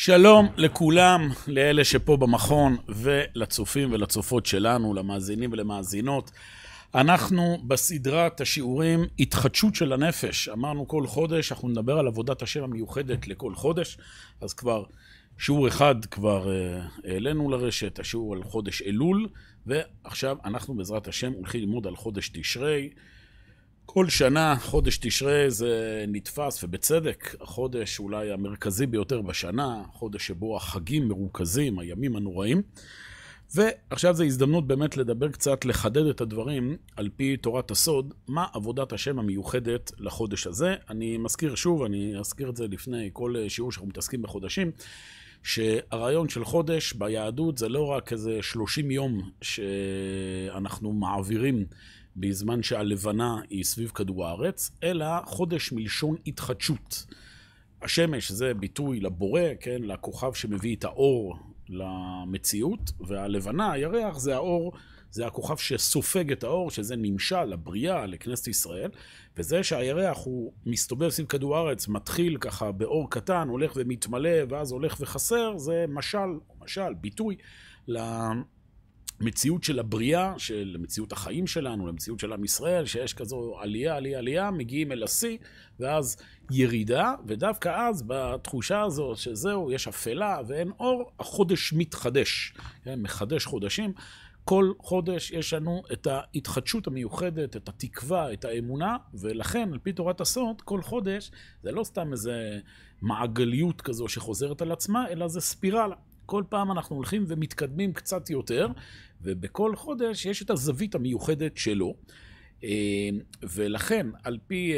שלום לכולם, לאלה שפה במכון ולצופים ולצופות שלנו, למאזינים ולמאזינות. אנחנו בסדרת השיעורים התחדשות של הנפש. אמרנו כל חודש, אנחנו נדבר על עבודת השם המיוחדת לכל חודש, אז כבר שיעור אחד כבר אה, העלינו לרשת, השיעור על חודש אלול, ועכשיו אנחנו בעזרת השם הולכים ללמוד על חודש תשרי. כל שנה, חודש תשרי זה נתפס, ובצדק, החודש אולי המרכזי ביותר בשנה, חודש שבו החגים מרוכזים, הימים הנוראים. ועכשיו זו הזדמנות באמת לדבר קצת, לחדד את הדברים על פי תורת הסוד, מה עבודת השם המיוחדת לחודש הזה. אני מזכיר שוב, אני אזכיר את זה לפני כל שיעור שאנחנו מתעסקים בחודשים, שהרעיון של חודש ביהדות זה לא רק איזה 30 יום שאנחנו מעבירים בזמן שהלבנה היא סביב כדור הארץ, אלא חודש מלשון התחדשות. השמש זה ביטוי לבורא, כן, לכוכב שמביא את האור למציאות, והלבנה, הירח, זה האור, זה הכוכב שסופג את האור, שזה נמשל לבריאה, לכנסת ישראל, וזה שהירח הוא מסתובב סביב כדור הארץ, מתחיל ככה באור קטן, הולך ומתמלא, ואז הולך וחסר, זה משל, משל, ביטוי למציאות של הבריאה, של מציאות החיים שלנו, למציאות של עם ישראל, שיש כזו עלייה, עלייה, עלייה, מגיעים אל השיא, ואז ירידה, ודווקא אז בתחושה הזו שזהו, יש אפלה ואין אור, החודש מתחדש, כן, מחדש חודשים. כל חודש יש לנו את ההתחדשות המיוחדת, את התקווה, את האמונה, ולכן, על פי תורת הסוד, כל חודש זה לא סתם איזה מעגליות כזו שחוזרת על עצמה, אלא זה ספירלה. כל פעם אנחנו הולכים ומתקדמים קצת יותר, ובכל חודש יש את הזווית המיוחדת שלו. ולכן, על פי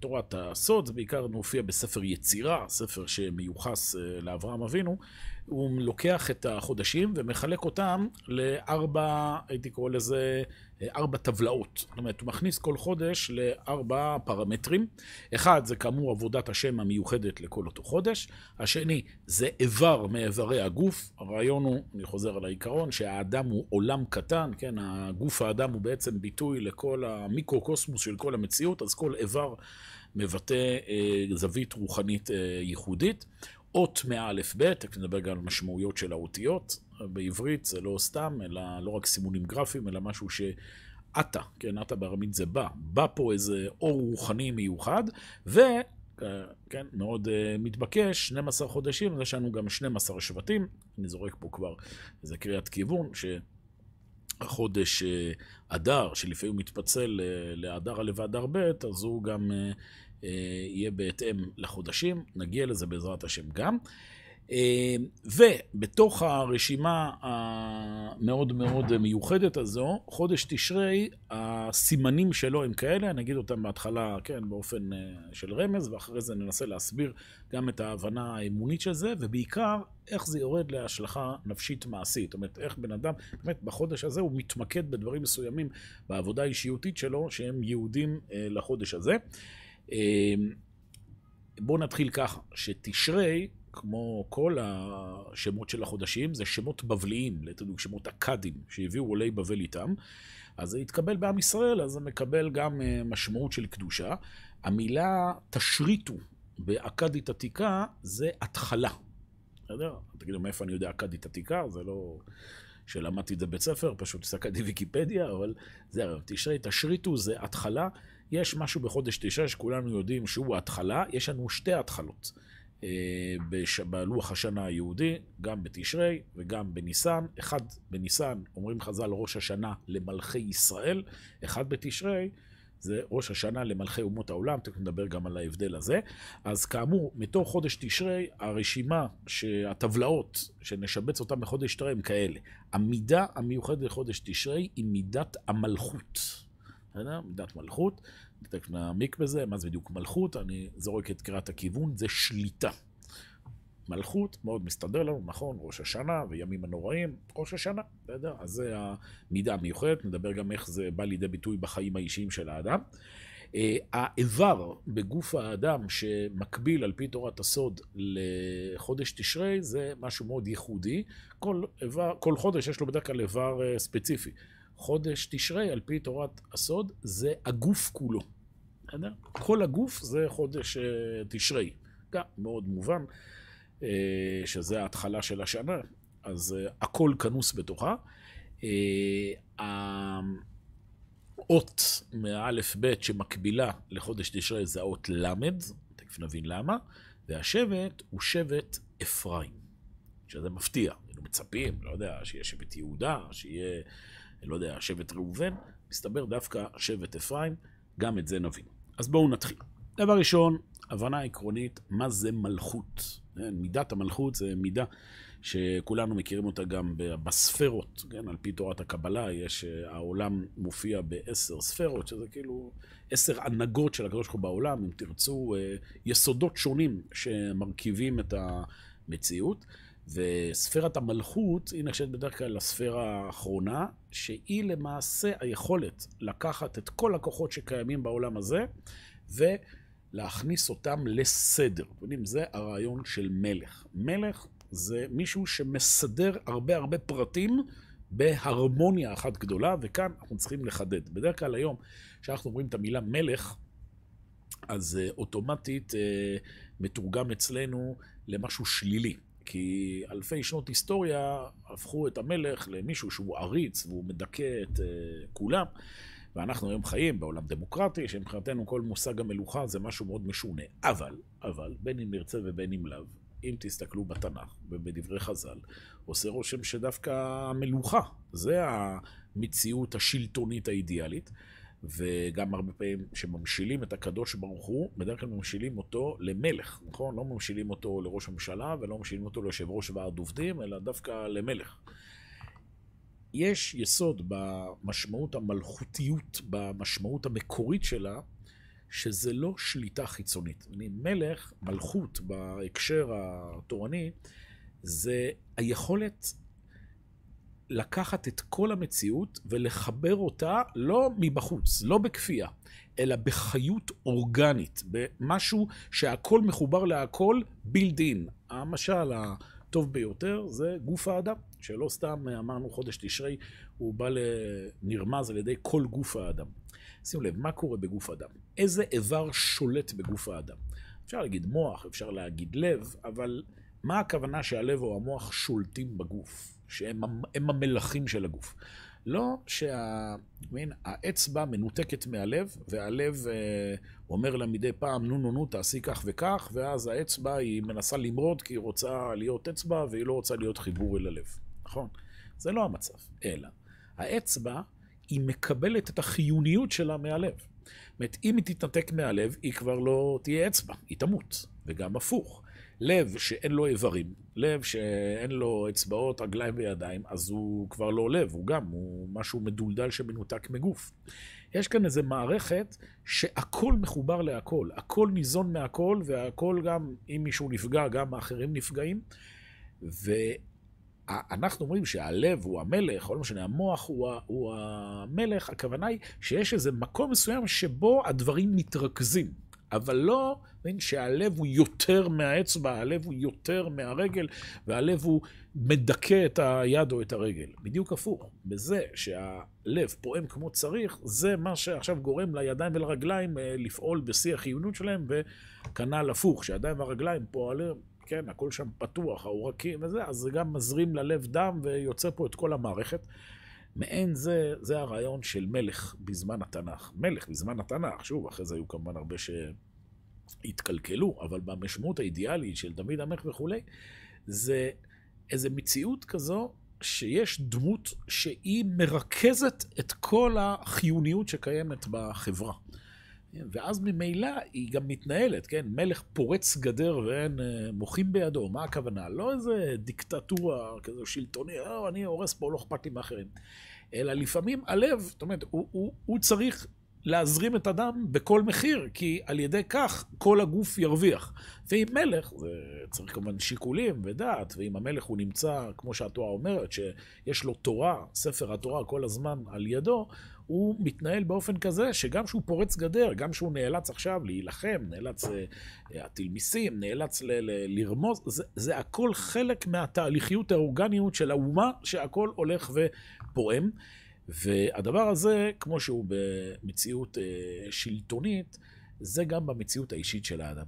תורת הסוד, זה בעיקר מופיע בספר יצירה, ספר שמיוחס לאברהם אבינו, הוא לוקח את החודשים ומחלק אותם לארבע, הייתי קורא לזה, ארבע טבלאות. זאת אומרת, הוא מכניס כל חודש לארבע פרמטרים. אחד, זה כאמור עבודת השם המיוחדת לכל אותו חודש. השני, זה איבר מאיברי הגוף. הרעיון הוא, אני חוזר על העיקרון, שהאדם הוא עולם קטן, כן? הגוף האדם הוא בעצם ביטוי לכל המיקרו-קוסמוס של כל המציאות, אז כל איבר מבטא אה, זווית רוחנית אה, ייחודית. אות מאלף ב', תכף נדבר גם על משמעויות של האותיות. בעברית זה לא סתם, אלא לא רק סימונים גרפיים, אלא משהו שעתה, כן, עתה בארמית זה בא. בא פה איזה אור רוחני מיוחד, ו... כן, מאוד uh, מתבקש, 12 חודשים, יש לנו גם 12 שבטים. אני זורק פה כבר איזה קריאת כיוון, שהחודש uh, אדר, שלפעמים מתפצל uh, לאדר א' ואדר ב', אז הוא גם uh, יהיה בהתאם לחודשים, נגיע לזה בעזרת השם גם. ובתוך הרשימה המאוד מאוד מיוחדת הזו, חודש תשרי, הסימנים שלו הם כאלה, אני אגיד אותם בהתחלה, כן, באופן של רמז, ואחרי זה ננסה להסביר גם את ההבנה האמונית של זה, ובעיקר איך זה יורד להשלכה נפשית מעשית. זאת אומרת, איך בן אדם, באמת, בחודש הזה הוא מתמקד בדברים מסוימים בעבודה האישיותית שלו, שהם יהודים לחודש הזה. בואו נתחיל ככה, שתשרי, כמו כל השמות של החודשים, זה שמות בבליים, לתדוק שמות אכדים, שהביאו עולי בבל איתם. אז זה התקבל בעם ישראל, אז זה מקבל גם משמעות של קדושה. המילה תשריטו באכדית עתיקה זה התחלה. בסדר? תגידו, מאיפה אני יודע אכדית עתיקה? זה לא שלמדתי את זה בית ספר, פשוט הסתכלתי ויקיפדיה, אבל זה הרב. תשרי, תשריטו זה התחלה. יש משהו בחודש תשעה שכולנו יודעים שהוא ההתחלה, יש לנו שתי התחלות. בלוח השנה היהודי, גם בתשרי וגם בניסן. אחד בניסן, אומרים חז"ל, ראש השנה למלכי ישראל, אחד בתשרי זה ראש השנה למלכי אומות העולם, תכף נדבר גם על ההבדל הזה. אז כאמור, מתוך חודש תשרי, הרשימה, הטבלאות שנשבץ אותן בחודש תשרי הם כאלה. המידה המיוחדת לחודש תשרי היא מידת המלכות. מידת מלכות, תכף נעמיק בזה, מה זה בדיוק מלכות, אני זורק את קריאת הכיוון, זה שליטה. מלכות, מאוד מסתדר לנו, נכון, ראש השנה וימים הנוראים, ראש השנה, בסדר? אז זה המידה המיוחדת, נדבר גם איך זה בא לידי ביטוי בחיים האישיים של האדם. האיבר בגוף האדם שמקביל על פי תורת הסוד לחודש תשרי זה משהו מאוד ייחודי. כל, איבר, כל חודש יש לו בדרך כלל איבר ספציפי. חודש תשרי, על פי תורת הסוד, זה הגוף כולו. בסדר? כל הגוף זה חודש תשרי. גם מאוד מובן. שזה ההתחלה של השנה, אז הכל כנוס בתוכה. האות מאלף בית שמקבילה לחודש תשרי זה האות למד, תכף נבין למה, והשבט הוא שבט אפרים, שזה מפתיע. היינו מצפים, לא יודע, שיהיה שבט יהודה, שיהיה, לא יודע, שבט ראובן, מסתבר דווקא שבט אפרים, גם את זה נבין. אז בואו נתחיל. דבר ראשון, הבנה עקרונית, מה זה מלכות. כן, מידת המלכות זה מידה שכולנו מכירים אותה גם בספרות, כן? על פי תורת הקבלה, יש, אה, העולם מופיע בעשר ספרות, שזה כאילו עשר הנהגות של הקדוש ברוך הוא בעולם, אם תרצו, אה, יסודות שונים שמרכיבים את המציאות. וספירת המלכות היא נחשבת בדרך כלל לספירה האחרונה, שהיא למעשה היכולת לקחת את כל הכוחות שקיימים בעולם הזה, ולהכניס אותם לסדר. אתם יודעים, זה הרעיון של מלך. מלך זה מישהו שמסדר הרבה הרבה פרטים בהרמוניה אחת גדולה, וכאן אנחנו צריכים לחדד. בדרך כלל היום, כשאנחנו אומרים את המילה מלך, אז uh, אוטומטית uh, מתורגם אצלנו למשהו שלילי. כי אלפי שנות היסטוריה הפכו את המלך למישהו שהוא עריץ והוא מדכא את uh, כולם. ואנחנו היום חיים בעולם דמוקרטי, שמבחינתנו כל מושג המלוכה זה משהו מאוד משונה. אבל, אבל, בין אם נרצה ובין אם לאו, אם תסתכלו בתנ"ך ובדברי חז"ל, עושה רושם שדווקא המלוכה, זה המציאות השלטונית האידיאלית. וגם הרבה פעמים שממשילים את הקדוש ברוך הוא, בדרך כלל ממשילים אותו למלך, נכון? לא ממשילים אותו לראש הממשלה ולא ממשילים אותו ליושב ראש ועד עובדים, אלא דווקא למלך. יש יסוד במשמעות המלכותיות, במשמעות המקורית שלה, שזה לא שליטה חיצונית. אני מלך, מלכות בהקשר התורני, זה היכולת לקחת את כל המציאות ולחבר אותה לא מבחוץ, לא בכפייה, אלא בחיות אורגנית, במשהו שהכל מחובר להכל בילד אין. המשל הטוב ביותר זה גוף האדם, שלא סתם אמרנו חודש תשרי, הוא בא לנרמז על ידי כל גוף האדם. שימו לב, מה קורה בגוף האדם? איזה איבר שולט בגוף האדם? אפשר להגיד מוח, אפשר להגיד לב, אבל מה הכוונה שהלב או המוח שולטים בגוף? שהם המלכים של הגוף. לא שהאצבע מנותקת מהלב, והלב אה, אומר לה מדי פעם, נו נו נו, תעשי כך וכך, ואז האצבע היא מנסה למרוד כי היא רוצה להיות אצבע והיא לא רוצה להיות חיבור אל הלב, נכון? זה לא המצב, אלא האצבע היא מקבלת את החיוניות שלה מהלב. זאת אומרת, אם היא תתנתק מהלב, היא כבר לא תהיה אצבע, היא תמות, וגם הפוך. לב שאין לו איברים, לב שאין לו אצבעות, רגליים וידיים, אז הוא כבר לא לב, הוא גם, הוא משהו מדולדל שמנותק מגוף. יש כאן איזו מערכת שהכל מחובר להכל, הכל ניזון מהכל, והכל גם, אם מישהו נפגע, גם האחרים נפגעים. ואנחנו אומרים שהלב הוא המלך, או לא משנה, המוח הוא, הוא המלך, הכוונה היא שיש איזה מקום מסוים שבו הדברים מתרכזים. אבל לא מבין שהלב הוא יותר מהאצבע, הלב הוא יותר מהרגל, והלב הוא מדכא את היד או את הרגל. בדיוק הפוך. בזה שהלב פועם כמו צריך, זה מה שעכשיו גורם לידיים ולרגליים אה, לפעול בשיא החיונות שלהם, וכנ"ל הפוך, שהידיים והרגליים פועלים, כן, הכל שם פתוח, העורקים וזה, אז זה גם מזרים ללב דם ויוצר פה את כל המערכת. מעין זה, זה הרעיון של מלך בזמן התנ"ך. מלך בזמן התנ"ך, שוב, אחרי זה היו כמובן הרבה שהתקלקלו, אבל במשמעות האידיאלית של דוד המלך וכולי, זה איזו מציאות כזו שיש דמות שהיא מרכזת את כל החיוניות שקיימת בחברה. ואז ממילא היא גם מתנהלת, כן? מלך פורץ גדר ואין אה, מוחים בידו, מה הכוונה? לא איזה דיקטטורה כזו שלטוני, לא, אני הורס פה, לא אכפת לי מאחרים. אלא לפעמים הלב, זאת אומרת, הוא, הוא, הוא צריך להזרים את הדם בכל מחיר, כי על ידי כך כל הגוף ירוויח. ואם מלך, זה צריך כמובן שיקולים ודעת, ואם המלך הוא נמצא, כמו שהתורה אומרת, שיש לו תורה, ספר התורה כל הזמן על ידו, הוא מתנהל באופן כזה שגם שהוא פורץ גדר, גם שהוא נאלץ עכשיו להילחם, נאלץ אה, להטיל מיסים, נאלץ ל- ל- לרמוז, זה, זה הכל חלק מהתהליכיות האורגניות של האומה, שהכל הולך ופועם. והדבר הזה, כמו שהוא במציאות אה, שלטונית, זה גם במציאות האישית של האדם.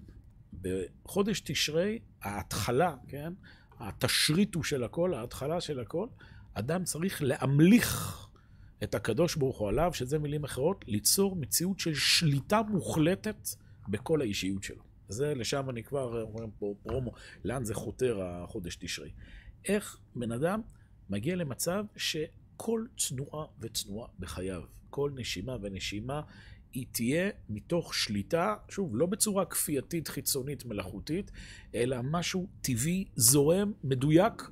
בחודש תשרי, ההתחלה, כן? התשריטו של הכל, ההתחלה של הכל, אדם צריך להמליך את הקדוש ברוך הוא עליו, שזה מילים אחרות, ליצור מציאות של שליטה מוחלטת בכל האישיות שלו. זה, לשם אני כבר אומר פה פרומו, לאן זה חותר החודש תשרי. איך בן אדם מגיע למצב שכל תנועה ותנועה בחייו, כל נשימה ונשימה, היא תהיה מתוך שליטה, שוב, לא בצורה כפייתית, חיצונית, מלאכותית, אלא משהו טבעי, זורם, מדויק.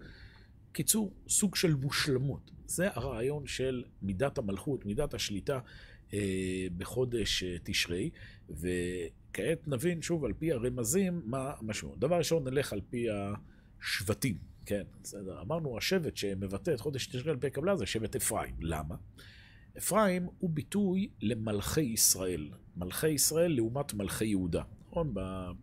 קיצור, סוג של מושלמות. זה הרעיון של מידת המלכות, מידת השליטה אה, בחודש אה, תשרי, וכעת נבין שוב על פי הרמזים מה המשמעות. דבר ראשון, נלך על פי השבטים, כן, בסדר. אמרנו, השבט שמבטא את חודש תשרי על פי הקבלה זה שבט אפרים. למה? אפרים הוא ביטוי למלכי ישראל. מלכי ישראל לעומת מלכי יהודה. נכון?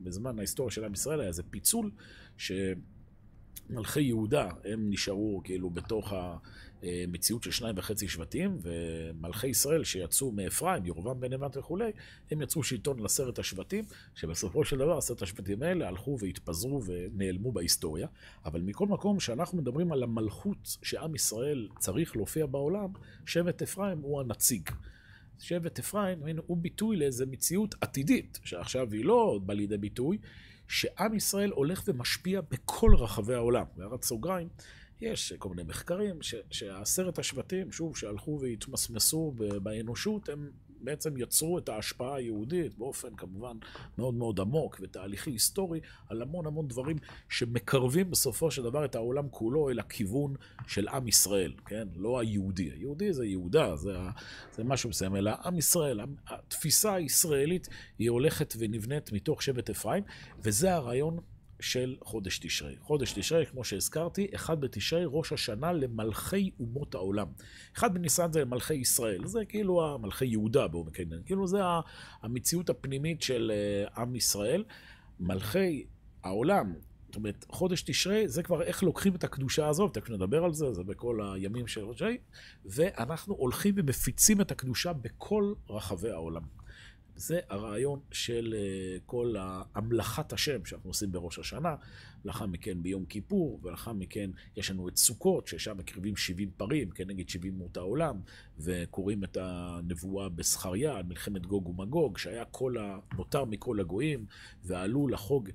בזמן ההיסטוריה של עם ישראל היה איזה פיצול, שמלכי יהודה הם נשארו כאילו בתוך המציאות של שניים וחצי שבטים, ומלכי ישראל שיצאו מאפרים, ירובעם בן נבט וכולי, הם יצרו שלטון לעשרת השבטים, שבסופו של דבר עשרת השבטים האלה הלכו והתפזרו ונעלמו בהיסטוריה. אבל מכל מקום, כשאנחנו מדברים על המלכות שעם ישראל צריך להופיע בעולם, שבט אפרים הוא הנציג. שבט אפרים הוא ביטוי לאיזו מציאות עתידית, שעכשיו היא לא באה לידי ביטוי, שעם ישראל הולך ומשפיע בכל רחבי העולם. בהערת סוגריים, יש כל מיני מחקרים שעשרת השבטים, שוב, שהלכו והתמסמסו באנושות, הם בעצם יצרו את ההשפעה היהודית באופן כמובן מאוד מאוד עמוק ותהליכי היסטורי על המון המון דברים שמקרבים בסופו של דבר את העולם כולו אל הכיוון של עם ישראל, כן? לא היהודי. היהודי זה יהודה, זה, זה משהו מסוים, אלא עם ישראל. התפיסה הישראלית היא הולכת ונבנית מתוך שבט אפרים, וזה הרעיון של חודש תשרי. חודש תשרי, כמו שהזכרתי, אחד בתשרי, ראש השנה למלכי אומות העולם. אחד בניסן זה מלכי ישראל, זה כאילו המלכי יהודה בואו מקדם, כאילו זה המציאות הפנימית של אה, עם ישראל. מלכי העולם, זאת אומרת, חודש תשרי זה כבר איך לוקחים את הקדושה הזאת, תכף נדבר על זה, זה בכל הימים של חודשי, ואנחנו הולכים ומפיצים את הקדושה בכל רחבי העולם. זה הרעיון של אה, כל המלאכת השם שאנחנו עושים בראש השנה, לאחר מכן ביום כיפור, ולאחר מכן יש לנו את סוכות, ששם מקריבים 70 פרים כנגד 70 מות העולם, וקוראים את הנבואה בזכריה על מלחמת גוג ומגוג, שהיה כל הנותר מכל הגויים, ועלו לחוג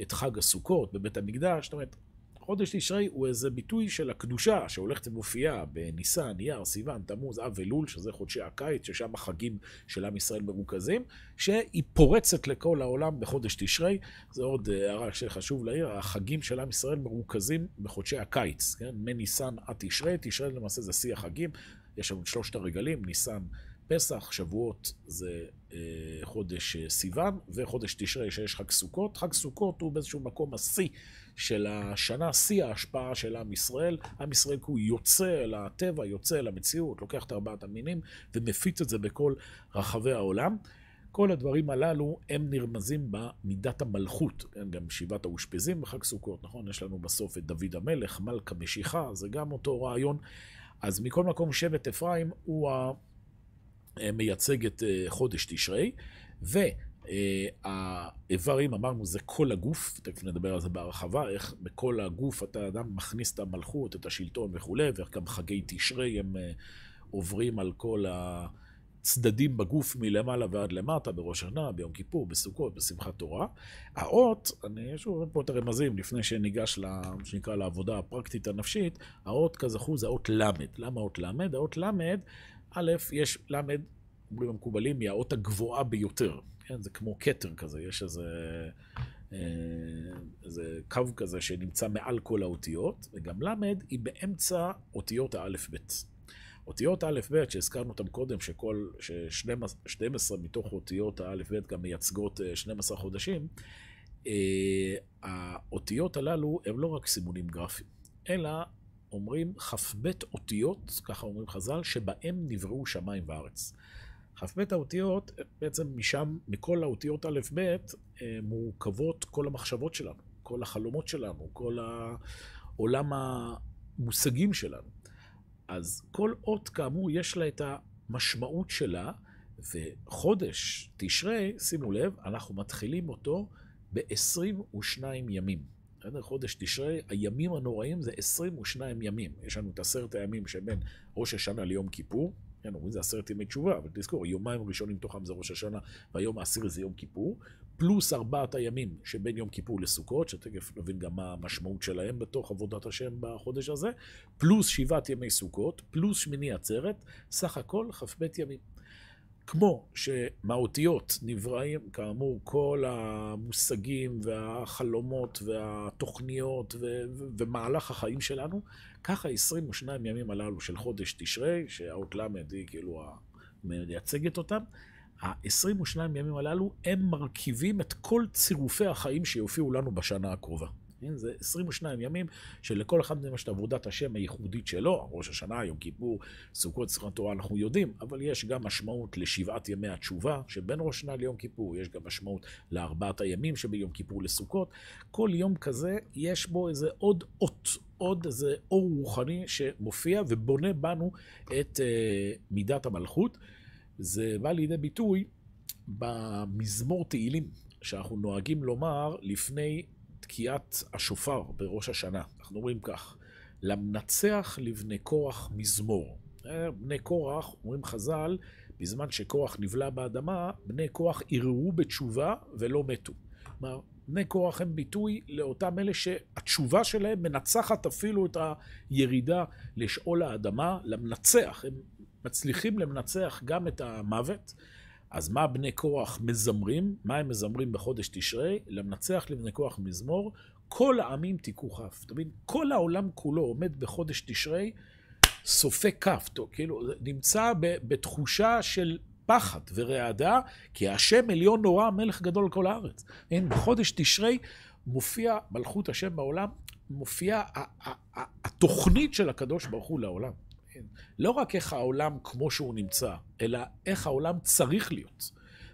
את חג הסוכות בבית המקדש. זאת אומרת, חודש תשרי הוא איזה ביטוי של הקדושה שהולכת ומופיעה בניסן, אייר, סיוון, תמוז, אב אלול, שזה חודשי הקיץ, ששם החגים של עם ישראל מרוכזים, שהיא פורצת לכל העולם בחודש תשרי. זו עוד הערה שחשוב להעיר, החגים של עם ישראל מרוכזים בחודשי הקיץ, כן? מניסן עד תשרי, תשרי למעשה זה שיא החגים, יש לנו את שלושת הרגלים, ניסן, פסח, שבועות זה אה, חודש אה, סיוון, וחודש תשרי שיש חג סוכות. חג סוכות הוא באיזשהו מקום השיא של השנה, שיא ההשפעה של עם ישראל. עם ישראל הוא יוצא אל הטבע, יוצא אל המציאות, לוקח את ארבעת המינים ומפיץ את זה בכל רחבי העולם. כל הדברים הללו הם נרמזים במידת המלכות, כן? גם שבעת האושפזים בחג סוכות, נכון? יש לנו בסוף את דוד המלך, מלכה משיחה, זה גם אותו רעיון. אז מכל מקום שבט אפרים הוא מייצג את אה, חודש תשרי, והאיברים, אמרנו, זה כל הגוף, תכף נדבר על זה בהרחבה, איך בכל הגוף אתה אדם מכניס את המלכות, את השלטון וכולי, ואיך גם חגי תשרי הם אה, עוברים על כל הצדדים בגוף מלמעלה ועד למטה, בראש השנה, ביום כיפור, בסוכות, בשמחת תורה. האות, אני שוב פה את הרמזים לפני שניגש, מה שנקרא, לעבודה הפרקטית הנפשית, האות כזכור זה האות ל'. למה האות ל'? האות ל' א', יש ל', אומרים המקובלים, היא האות הגבוהה ביותר. כן, זה כמו כתר כזה, יש איזה, אה, איזה קו כזה שנמצא מעל כל האותיות, וגם ל' היא באמצע אותיות האלף-בית. אותיות האלף-בית, שהזכרנו אותם קודם, שכל, ש-12 מתוך אותיות האלף-בית גם מייצגות 12 אה, חודשים, אה, האותיות הללו הם לא רק סימונים גרפיים, אלא אומרים כ"ב אותיות, ככה אומרים חז"ל, שבהם נבראו שמיים וארץ. כ"ב האותיות, בעצם משם, מכל האותיות א'-ב', אה, מורכבות כל המחשבות שלנו, כל החלומות שלנו, כל העולם המושגים שלנו. אז כל אות, כאמור, יש לה את המשמעות שלה, וחודש תשרי, שימו לב, אנחנו מתחילים אותו ב-22 ימים. בסדר? חודש תשרי, הימים הנוראים זה 22 ימים. יש לנו את עשרת הימים שבין ראש השנה ליום כיפור. כן, אומרים זה עשרת ימי תשובה, אבל תזכור, יומיים ראשונים תוכם זה ראש השנה, והיום העשירי זה יום כיפור, פלוס ארבעת הימים שבין יום כיפור לסוכות, שתכף נבין גם מה המשמעות שלהם בתוך עבודת השם בחודש הזה, פלוס שבעת ימי סוכות, פלוס שמיני עצרת, סך הכל כ"ב ימים. כמו שמהאותיות נבראים, כאמור, כל המושגים והחלומות והתוכניות ו- ו- ומהלך החיים שלנו, ככה 22 ימים הללו של חודש תשרי, שהאות ל' היא כאילו מייצגת אותם, ה-22 ימים הללו הם מרכיבים את כל צירופי החיים שיופיעו לנו בשנה הקרובה. כן? זה 22 ימים שלכל אחד מהם יש את עבודת השם הייחודית שלו, ראש השנה, יום כיפור, סוכות, שמחת תורה, אנחנו יודעים, אבל יש גם משמעות לשבעת ימי התשובה שבין ראש השנה ליום כיפור, יש גם משמעות לארבעת הימים שביום כיפור לסוכות. כל יום כזה יש בו איזה עוד אות, עוד איזה אור רוחני שמופיע ובונה בנו את uh, מידת המלכות. זה בא לידי ביטוי במזמור תהילים, שאנחנו נוהגים לומר לפני תקיעת השופר בראש השנה. אנחנו אומרים כך, למנצח לבני קורח מזמור. אה, בני קורח, אומרים חז"ל, בזמן שקורח נבלע באדמה, בני קורח ערערו בתשובה ולא מתו. כלומר, בני קורח הם ביטוי לאותם אלה שהתשובה שלהם מנצחת אפילו את הירידה לשאול האדמה, למנצח. הם מצליחים למנצח גם את המוות. אז מה בני כוח מזמרים? מה הם מזמרים בחודש תשרי? למנצח לבני כוח מזמור, כל העמים תיקחו כף. אתה מבין? כל העולם כולו עומד בחודש תשרי, סופי כף. כאילו, נמצא בתחושה של פחד ורעדה, כי השם עליון נורא, מלך גדול לכל הארץ. אין, בחודש תשרי מופיע מלכות השם בעולם, מופיעה התוכנית של הקדוש ברוך הוא לעולם. כן? לא רק איך העולם כמו שהוא נמצא, אלא איך העולם צריך להיות.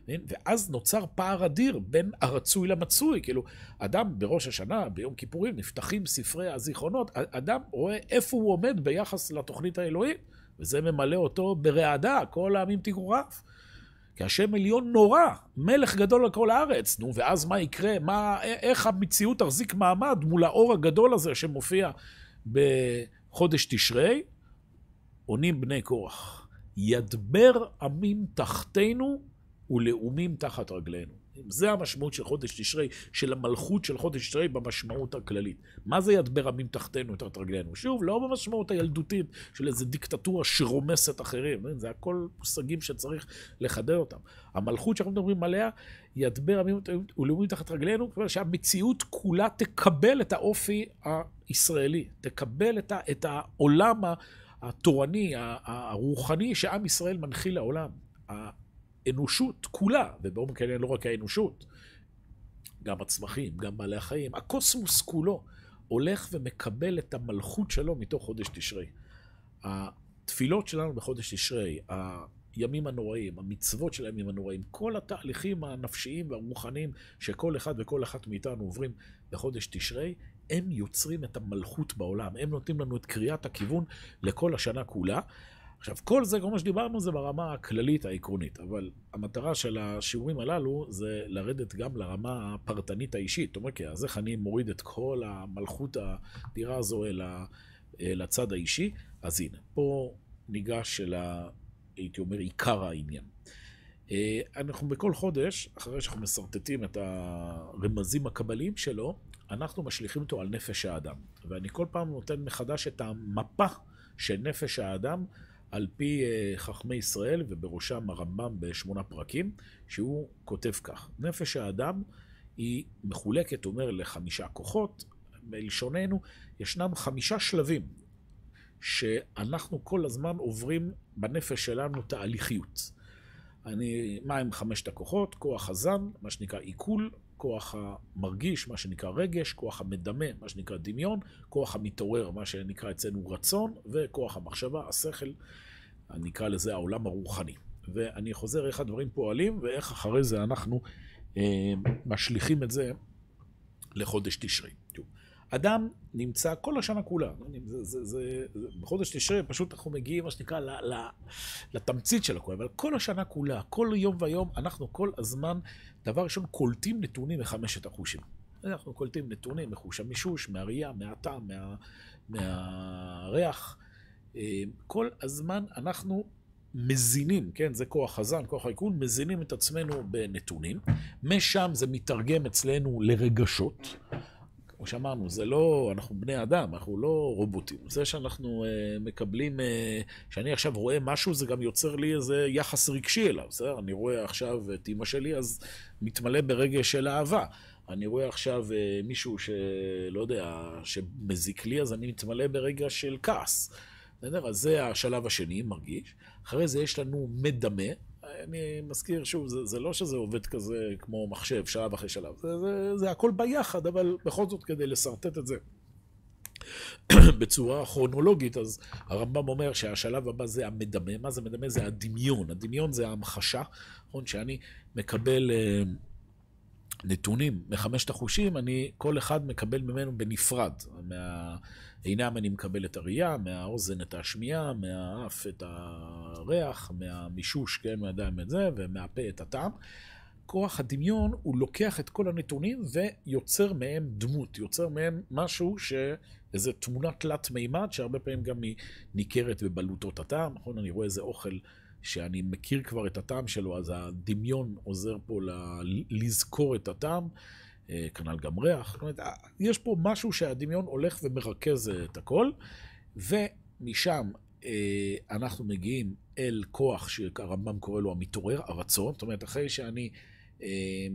כן? ואז נוצר פער אדיר בין הרצוי למצוי. כאילו, אדם בראש השנה, ביום כיפורים, נפתחים ספרי הזיכרונות, אדם רואה איפה הוא עומד ביחס לתוכנית האלוהית, וזה ממלא אותו ברעדה, כל העמים תגורף. כי השם עליון נורא, מלך גדול על כל הארץ. נו, ואז מה יקרה? מה, איך המציאות תחזיק מעמד מול האור הגדול הזה שמופיע בחודש תשרי? עונים בני קורח, ידבר עמים תחתינו ולאומים תחת רגלינו. זה המשמעות של חודש תשרי, של המלכות של חודש תשרי במשמעות הכללית. מה זה ידבר עמים תחתינו תחת רגלינו? שוב, לא במשמעות הילדותית של איזו דיקטטורה שרומסת אחרים. זה הכל מושגים שצריך לחדד אותם. המלכות שאנחנו מדברים עליה, ידבר עמים ולאומים תחת רגלינו, כלומר שהמציאות כולה תקבל את האופי הישראלי, תקבל את העולם ה... התורני, הרוחני, שעם ישראל מנחיל לעולם. האנושות כולה, ובאופן כאלה לא רק האנושות, גם הצמחים, גם בעלי החיים, הקוסמוס כולו הולך ומקבל את המלכות שלו מתוך חודש תשרי. התפילות שלנו בחודש תשרי, הימים הנוראים, המצוות של הימים הנוראים, כל התהליכים הנפשיים והרוחניים שכל אחד וכל אחת מאיתנו עוברים בחודש תשרי, הם יוצרים את המלכות בעולם, הם נותנים לנו את קריאת הכיוון לכל השנה כולה. עכשיו, כל זה, כמו שדיברנו, זה ברמה הכללית העקרונית, אבל המטרה של השיעורים הללו זה לרדת גם לרמה הפרטנית האישית. אומרת, אז איך אני מוריד את כל המלכות האדירה הזו אל, הצד האישי? אז הנה, פה ניגש אל, ה, הייתי אומר, עיקר העניין. אה, אנחנו בכל חודש, אחרי שאנחנו משרטטים את הרמזים הקבליים שלו, אנחנו משליכים אותו על נפש האדם. ואני כל פעם נותן מחדש את המפה של נפש האדם על פי אה, חכמי ישראל, ובראשם הרמב"ם בשמונה פרקים, שהוא כותב כך: נפש האדם היא מחולקת, אומר, לחמישה כוחות. בלשוננו, ישנם חמישה שלבים שאנחנו כל הזמן עוברים בנפש שלנו תהליכיות. אני, מה הם חמשת הכוחות? כוח הזן, מה שנקרא עיכול, כוח המרגיש, מה שנקרא רגש, כוח המדמה, מה שנקרא דמיון, כוח המתעורר, מה שנקרא אצלנו רצון, וכוח המחשבה, השכל, נקרא לזה העולם הרוחני. ואני חוזר איך הדברים פועלים, ואיך אחרי זה אנחנו אה, משליכים את זה לחודש תשרי. אדם נמצא כל השנה כולה. זה, זה, זה, זה, בחודש תשרי פשוט אנחנו מגיעים, מה שנקרא, ל, ל, לתמצית של הכול, אבל כל השנה כולה, כל יום ויום, אנחנו כל הזמן, דבר ראשון, קולטים נתונים מחמשת החושים. אנחנו קולטים נתונים מחוש המישוש, מהראייה, מהטעם, מה, מהריח. אה, כל הזמן אנחנו מזינים, כן, זה כוח חזן, כוח האיכון, מזינים את עצמנו בנתונים. משם זה מתרגם אצלנו לרגשות. כמו שאמרנו, זה לא, אנחנו בני אדם, אנחנו לא רובוטים. זה שאנחנו uh, מקבלים, uh, שאני עכשיו רואה משהו, זה גם יוצר לי איזה יחס רגשי אליו, בסדר? אני רואה עכשיו את אימא שלי, אז מתמלא ברגש של אהבה. אני רואה עכשיו uh, מישהו שלא יודע, שמזיק לי, אז אני מתמלא ברגע של כעס. בסדר? אז זה השלב השני, מרגיש. אחרי זה יש לנו מדמה. אני מזכיר שוב, זה, זה לא שזה עובד כזה כמו מחשב, שלב אחרי שלב. זה, זה, זה הכל ביחד, אבל בכל זאת כדי לשרטט את זה בצורה כרונולוגית, אז הרמב"ם אומר שהשלב הבא זה המדמה. מה זה מדמה? זה הדמיון. הדמיון זה ההמחשה, נכון? שאני מקבל... Uh, נתונים מחמשת החושים, אני, כל אחד מקבל ממנו בנפרד. מהעיניים אני מקבל את הראייה, מהאוזן את השמיעה, מהאף את הריח, מהמישוש, כן, מהידיים את זה, ומהפה את הטעם. כוח הדמיון, הוא לוקח את כל הנתונים ויוצר מהם דמות, יוצר מהם משהו ש... איזו תמונה תלת מימד, שהרבה פעמים גם היא ניכרת בבלוטות הטעם. נכון, אני רואה איזה אוכל שאני מכיר כבר את הטעם שלו, אז הדמיון עוזר פה ל- לזכור את הטעם, כנ"ל גם ריח. זאת אומרת, יש פה משהו שהדמיון הולך ומרכז את הכל, ומשם אה, אנחנו מגיעים אל כוח שהרמב"ם קורא לו המתעורר, הרצון. זאת אומרת, אחרי שאני אה,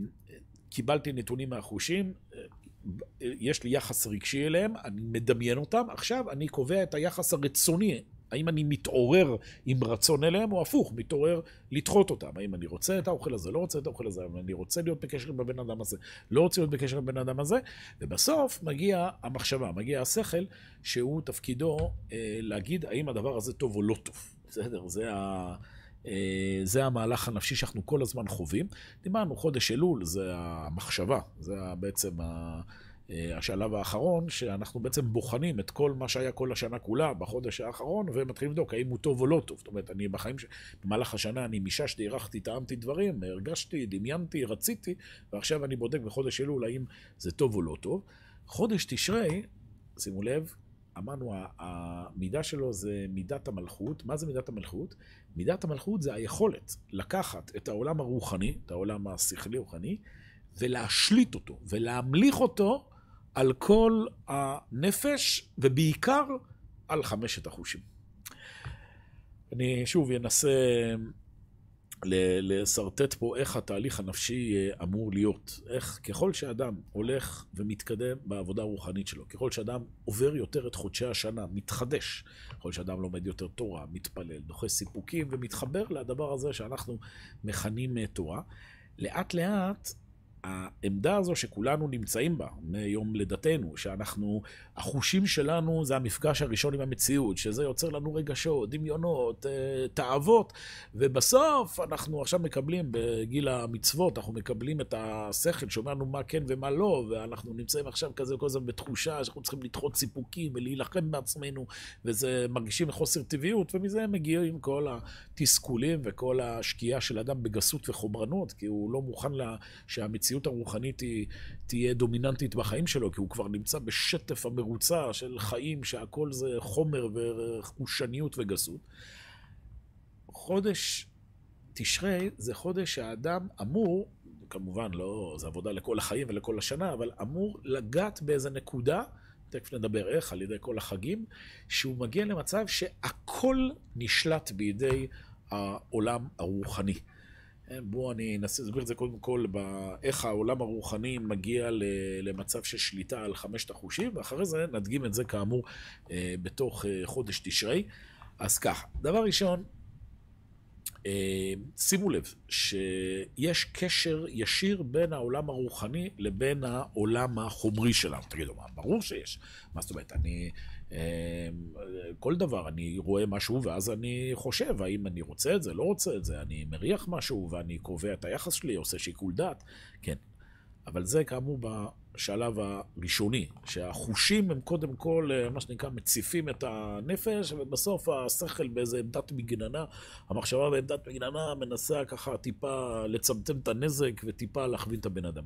קיבלתי נתונים מהחושים, יש לי יחס רגשי אליהם, אני מדמיין אותם, עכשיו אני קובע את היחס הרצוני האם אני מתעורר עם רצון אליהם, או הפוך, מתעורר לדחות אותם. האם אני רוצה את האוכל הזה, לא רוצה את האוכל הזה, האם אני רוצה להיות בקשר עם הבן אדם הזה, לא רוצה להיות בקשר עם הבן אדם הזה, ובסוף מגיע המחשבה, מגיע השכל, שהוא תפקידו אה, להגיד האם הדבר הזה טוב או לא טוב. בסדר? זה ה... אה, זה המהלך הנפשי שאנחנו כל הזמן חווים. דיברנו חודש אלול, זה המחשבה, זה בעצם ה... אה, השלב האחרון, שאנחנו בעצם בוחנים את כל מה שהיה כל השנה כולה בחודש האחרון, ומתחילים לבדוק האם הוא טוב או לא טוב. זאת אומרת, אני בחיים, ש... במהלך השנה אני מיששתי, אירחתי, טעמתי דברים, הרגשתי, דמיינתי, רציתי, ועכשיו אני בודק בחודש אלול האם זה טוב או לא טוב. חודש תשרי, שימו לב, אמרנו, המידה שלו זה מידת המלכות. מה זה מידת המלכות? מידת המלכות זה היכולת לקחת את העולם הרוחני, את העולם השכלי-רוחני, ולהשליט אותו, ולהמליך אותו על כל הנפש, ובעיקר על חמשת החושים. אני שוב אנסה לשרטט פה איך התהליך הנפשי אה, אמור להיות. איך ככל שאדם הולך ומתקדם בעבודה הרוחנית שלו, ככל שאדם עובר יותר את חודשי השנה, מתחדש, ככל שאדם לומד יותר תורה, מתפלל, דוחה סיפוקים ומתחבר לדבר הזה שאנחנו מכנים אה, תורה, לאט לאט העמדה הזו שכולנו נמצאים בה מיום לידתנו, שאנחנו, החושים שלנו זה המפגש הראשון עם המציאות, שזה יוצר לנו רגשות, דמיונות, אה, תאוות, ובסוף אנחנו עכשיו מקבלים, בגיל המצוות, אנחנו מקבלים את השכל שאומר לנו מה כן ומה לא, ואנחנו נמצאים עכשיו כזה כל הזמן בתחושה שאנחנו צריכים לדחות סיפוקים ולהילחם בעצמנו, וזה מרגישים חוסר טבעיות, ומזה מגיעים כל התסכולים וכל השקיעה של אדם בגסות וחומרנות, כי הוא לא מוכן לה, שהמציאות... המציאות הרוחנית היא תהיה דומיננטית בחיים שלו, כי הוא כבר נמצא בשטף המרוצה של חיים שהכל זה חומר וחושניות וגסות. חודש תשרי זה חודש שהאדם אמור, כמובן לא, זה עבודה לכל החיים ולכל השנה, אבל אמור לגעת באיזה נקודה, תכף נדבר איך, על ידי כל החגים, שהוא מגיע למצב שהכל נשלט בידי העולם הרוחני. כן, בואו אני אנסה להסביר את זה קודם כל, איך העולם הרוחני מגיע למצב של שליטה על חמשת החושים, ואחרי זה נדגים את זה כאמור אה, בתוך אה, חודש תשרי. אז ככה, דבר ראשון, אה, שימו לב שיש קשר ישיר בין העולם הרוחני לבין העולם החומרי שלנו. תגידו, מה, ברור שיש. מה זאת אומרת, אני... אמ, כל דבר, אני רואה משהו ואז אני חושב האם אני רוצה את זה, לא רוצה את זה, אני מריח משהו ואני קובע את היחס שלי, עושה שיקול דעת, כן. אבל זה כאמור השלב הראשוני, שהחושים הם קודם כל, אה, מה שנקרא, מציפים את הנפש, ובסוף השכל באיזה עמדת מגננה, המחשבה בעמדת מגננה מנסה ככה טיפה לצמצם את הנזק וטיפה להכווין את הבן אדם.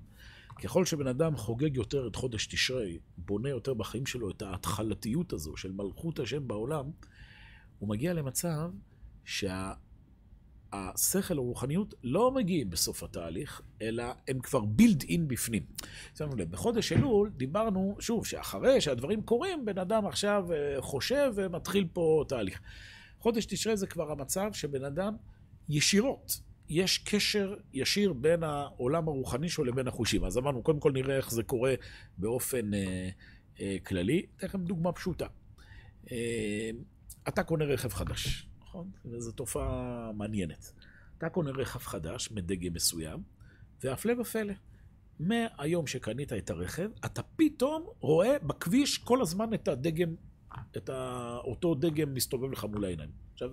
ככל שבן אדם חוגג יותר את חודש תשרי, בונה יותר בחיים שלו את ההתחלתיות הזו של מלכות השם בעולם, הוא מגיע למצב שה... השכל הרוחניות לא מגיעים בסוף התהליך, אלא הם כבר בילד אין בפנים. שמנו לב, בחודש אלול דיברנו, שוב, שאחרי שהדברים קורים, בן אדם עכשיו אה, חושב ומתחיל פה תהליך. חודש תשרי זה כבר המצב שבן אדם ישירות, יש קשר ישיר בין העולם הרוחני שלו לבין החושים. אז אמרנו, קודם כל נראה איך זה קורה באופן אה, אה, כללי. אתן לכם דוגמה פשוטה. אה, אתה קונה רכב חדש. נכון? וזו תופעה מעניינת. אתה קונה רכב חדש מדגם מסוים, והפלא ופלא, מהיום שקנית את הרכב, אתה פתאום רואה בכביש כל הזמן את הדגם, את אותו דגם מסתובב לך מול העיניים. עכשיו,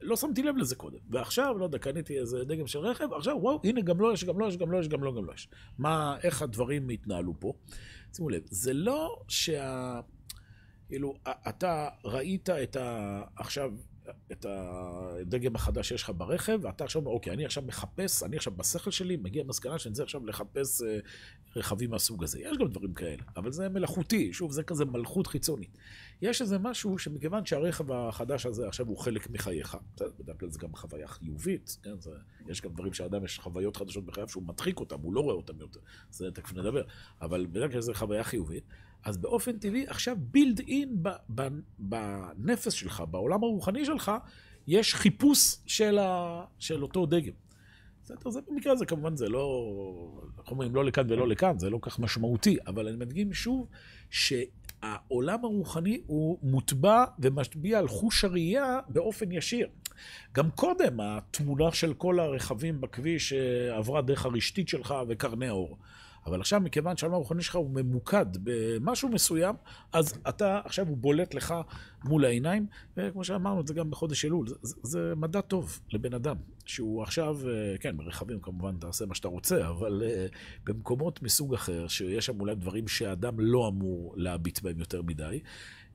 לא שמתי לב לזה קודם, ועכשיו, לא יודע, קניתי איזה דגם של רכב, עכשיו, וואו, הנה, גם לא יש, גם לא יש, גם לא יש, גם לא, גם לא יש. מה, איך הדברים התנהלו פה? שימו לב, זה לא שה... כאילו, אתה ראית את ה... עכשיו, את הדגם החדש שיש לך ברכב, ואתה עכשיו אומר, אוקיי, אני עכשיו מחפש, אני עכשיו בשכל שלי מגיע למסקנה שאני צריך עכשיו לחפש אה, רכבים מהסוג הזה. יש גם דברים כאלה, אבל זה מלאכותי, שוב, זה כזה מלכות חיצונית. יש איזה משהו שמכיוון שהרכב החדש הזה עכשיו הוא חלק מחייך, בדרך כלל זה גם חוויה חיובית, כן? זה, יש גם דברים שאדם יש חוויות חדשות בחייו שהוא מדחיק אותם, הוא לא רואה אותם יותר, זה תכף נדבר, אבל בדרך כלל זה חוויה חיובית. אז באופן טבעי, עכשיו בילד אין בנפש שלך, בעולם הרוחני שלך, יש חיפוש של, ה, של אותו דגם. בסדר, זה במקרה הזה כמובן זה לא, איך אומרים, לא לכאן ולא לכאן, זה לא כך משמעותי, אבל אני מדגים שוב שהעולם הרוחני הוא מוטבע ומשפיע על חוש הראייה באופן ישיר. גם קודם התמונה של כל הרכבים בכביש אה, עברה דרך הרשתית שלך וקרני האור. אבל עכשיו, מכיוון שהעולם הרוחני שלך הוא ממוקד במשהו מסוים, אז אתה, עכשיו הוא בולט לך מול העיניים, וכמו שאמרנו, זה גם בחודש אלול, זה, זה, מדע טוב לבן אדם, שהוא עכשיו, אה, כן, ברכבים כמובן תעשה מה שאתה רוצה, אבל uh, במקומות מסוג אחר, שיש שם אולי דברים שאדם לא אמור להביט בהם יותר מדי,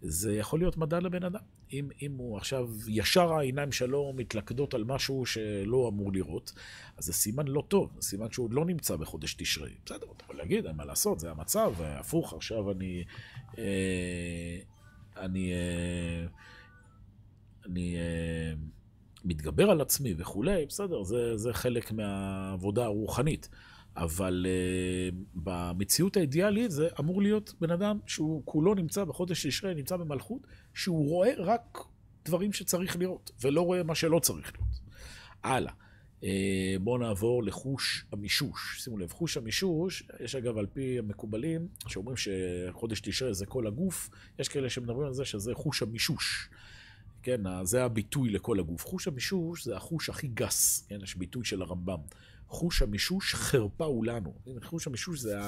זה יכול להיות מדע לבן אדם. אם, אם הוא עכשיו, ישר העיניים שלו מתלכדות על משהו שלא אמור לראות, אז זה סימן לא טוב, זה סימן שהוא לא נמצא בחודש תשרי. בסדר, אתה יכול להגיד, אין מה לעשות, זה המצב, הפוך, עכשיו אני... אה, אני... אה, אני... אה, מתגבר על עצמי וכולי, בסדר, זה, זה חלק מהעבודה הרוחנית. אבל uh, במציאות האידיאלית זה אמור להיות בן אדם שהוא כולו נמצא בחודש תשרי, נמצא במלכות, שהוא רואה רק דברים שצריך לראות, ולא רואה מה שלא צריך לראות. הלאה. Uh, בואו נעבור לחוש המישוש. שימו לב, חוש המישוש, יש אגב על פי המקובלים, שאומרים שחודש תשרי זה כל הגוף, יש כאלה שמדברים על זה שזה חוש המישוש. כן, זה הביטוי לכל הגוף. חוש המישוש זה החוש הכי גס, כן, יש ביטוי של הרמב"ם. חוש המישוש חרפה הוא לנו. חוש המישוש זה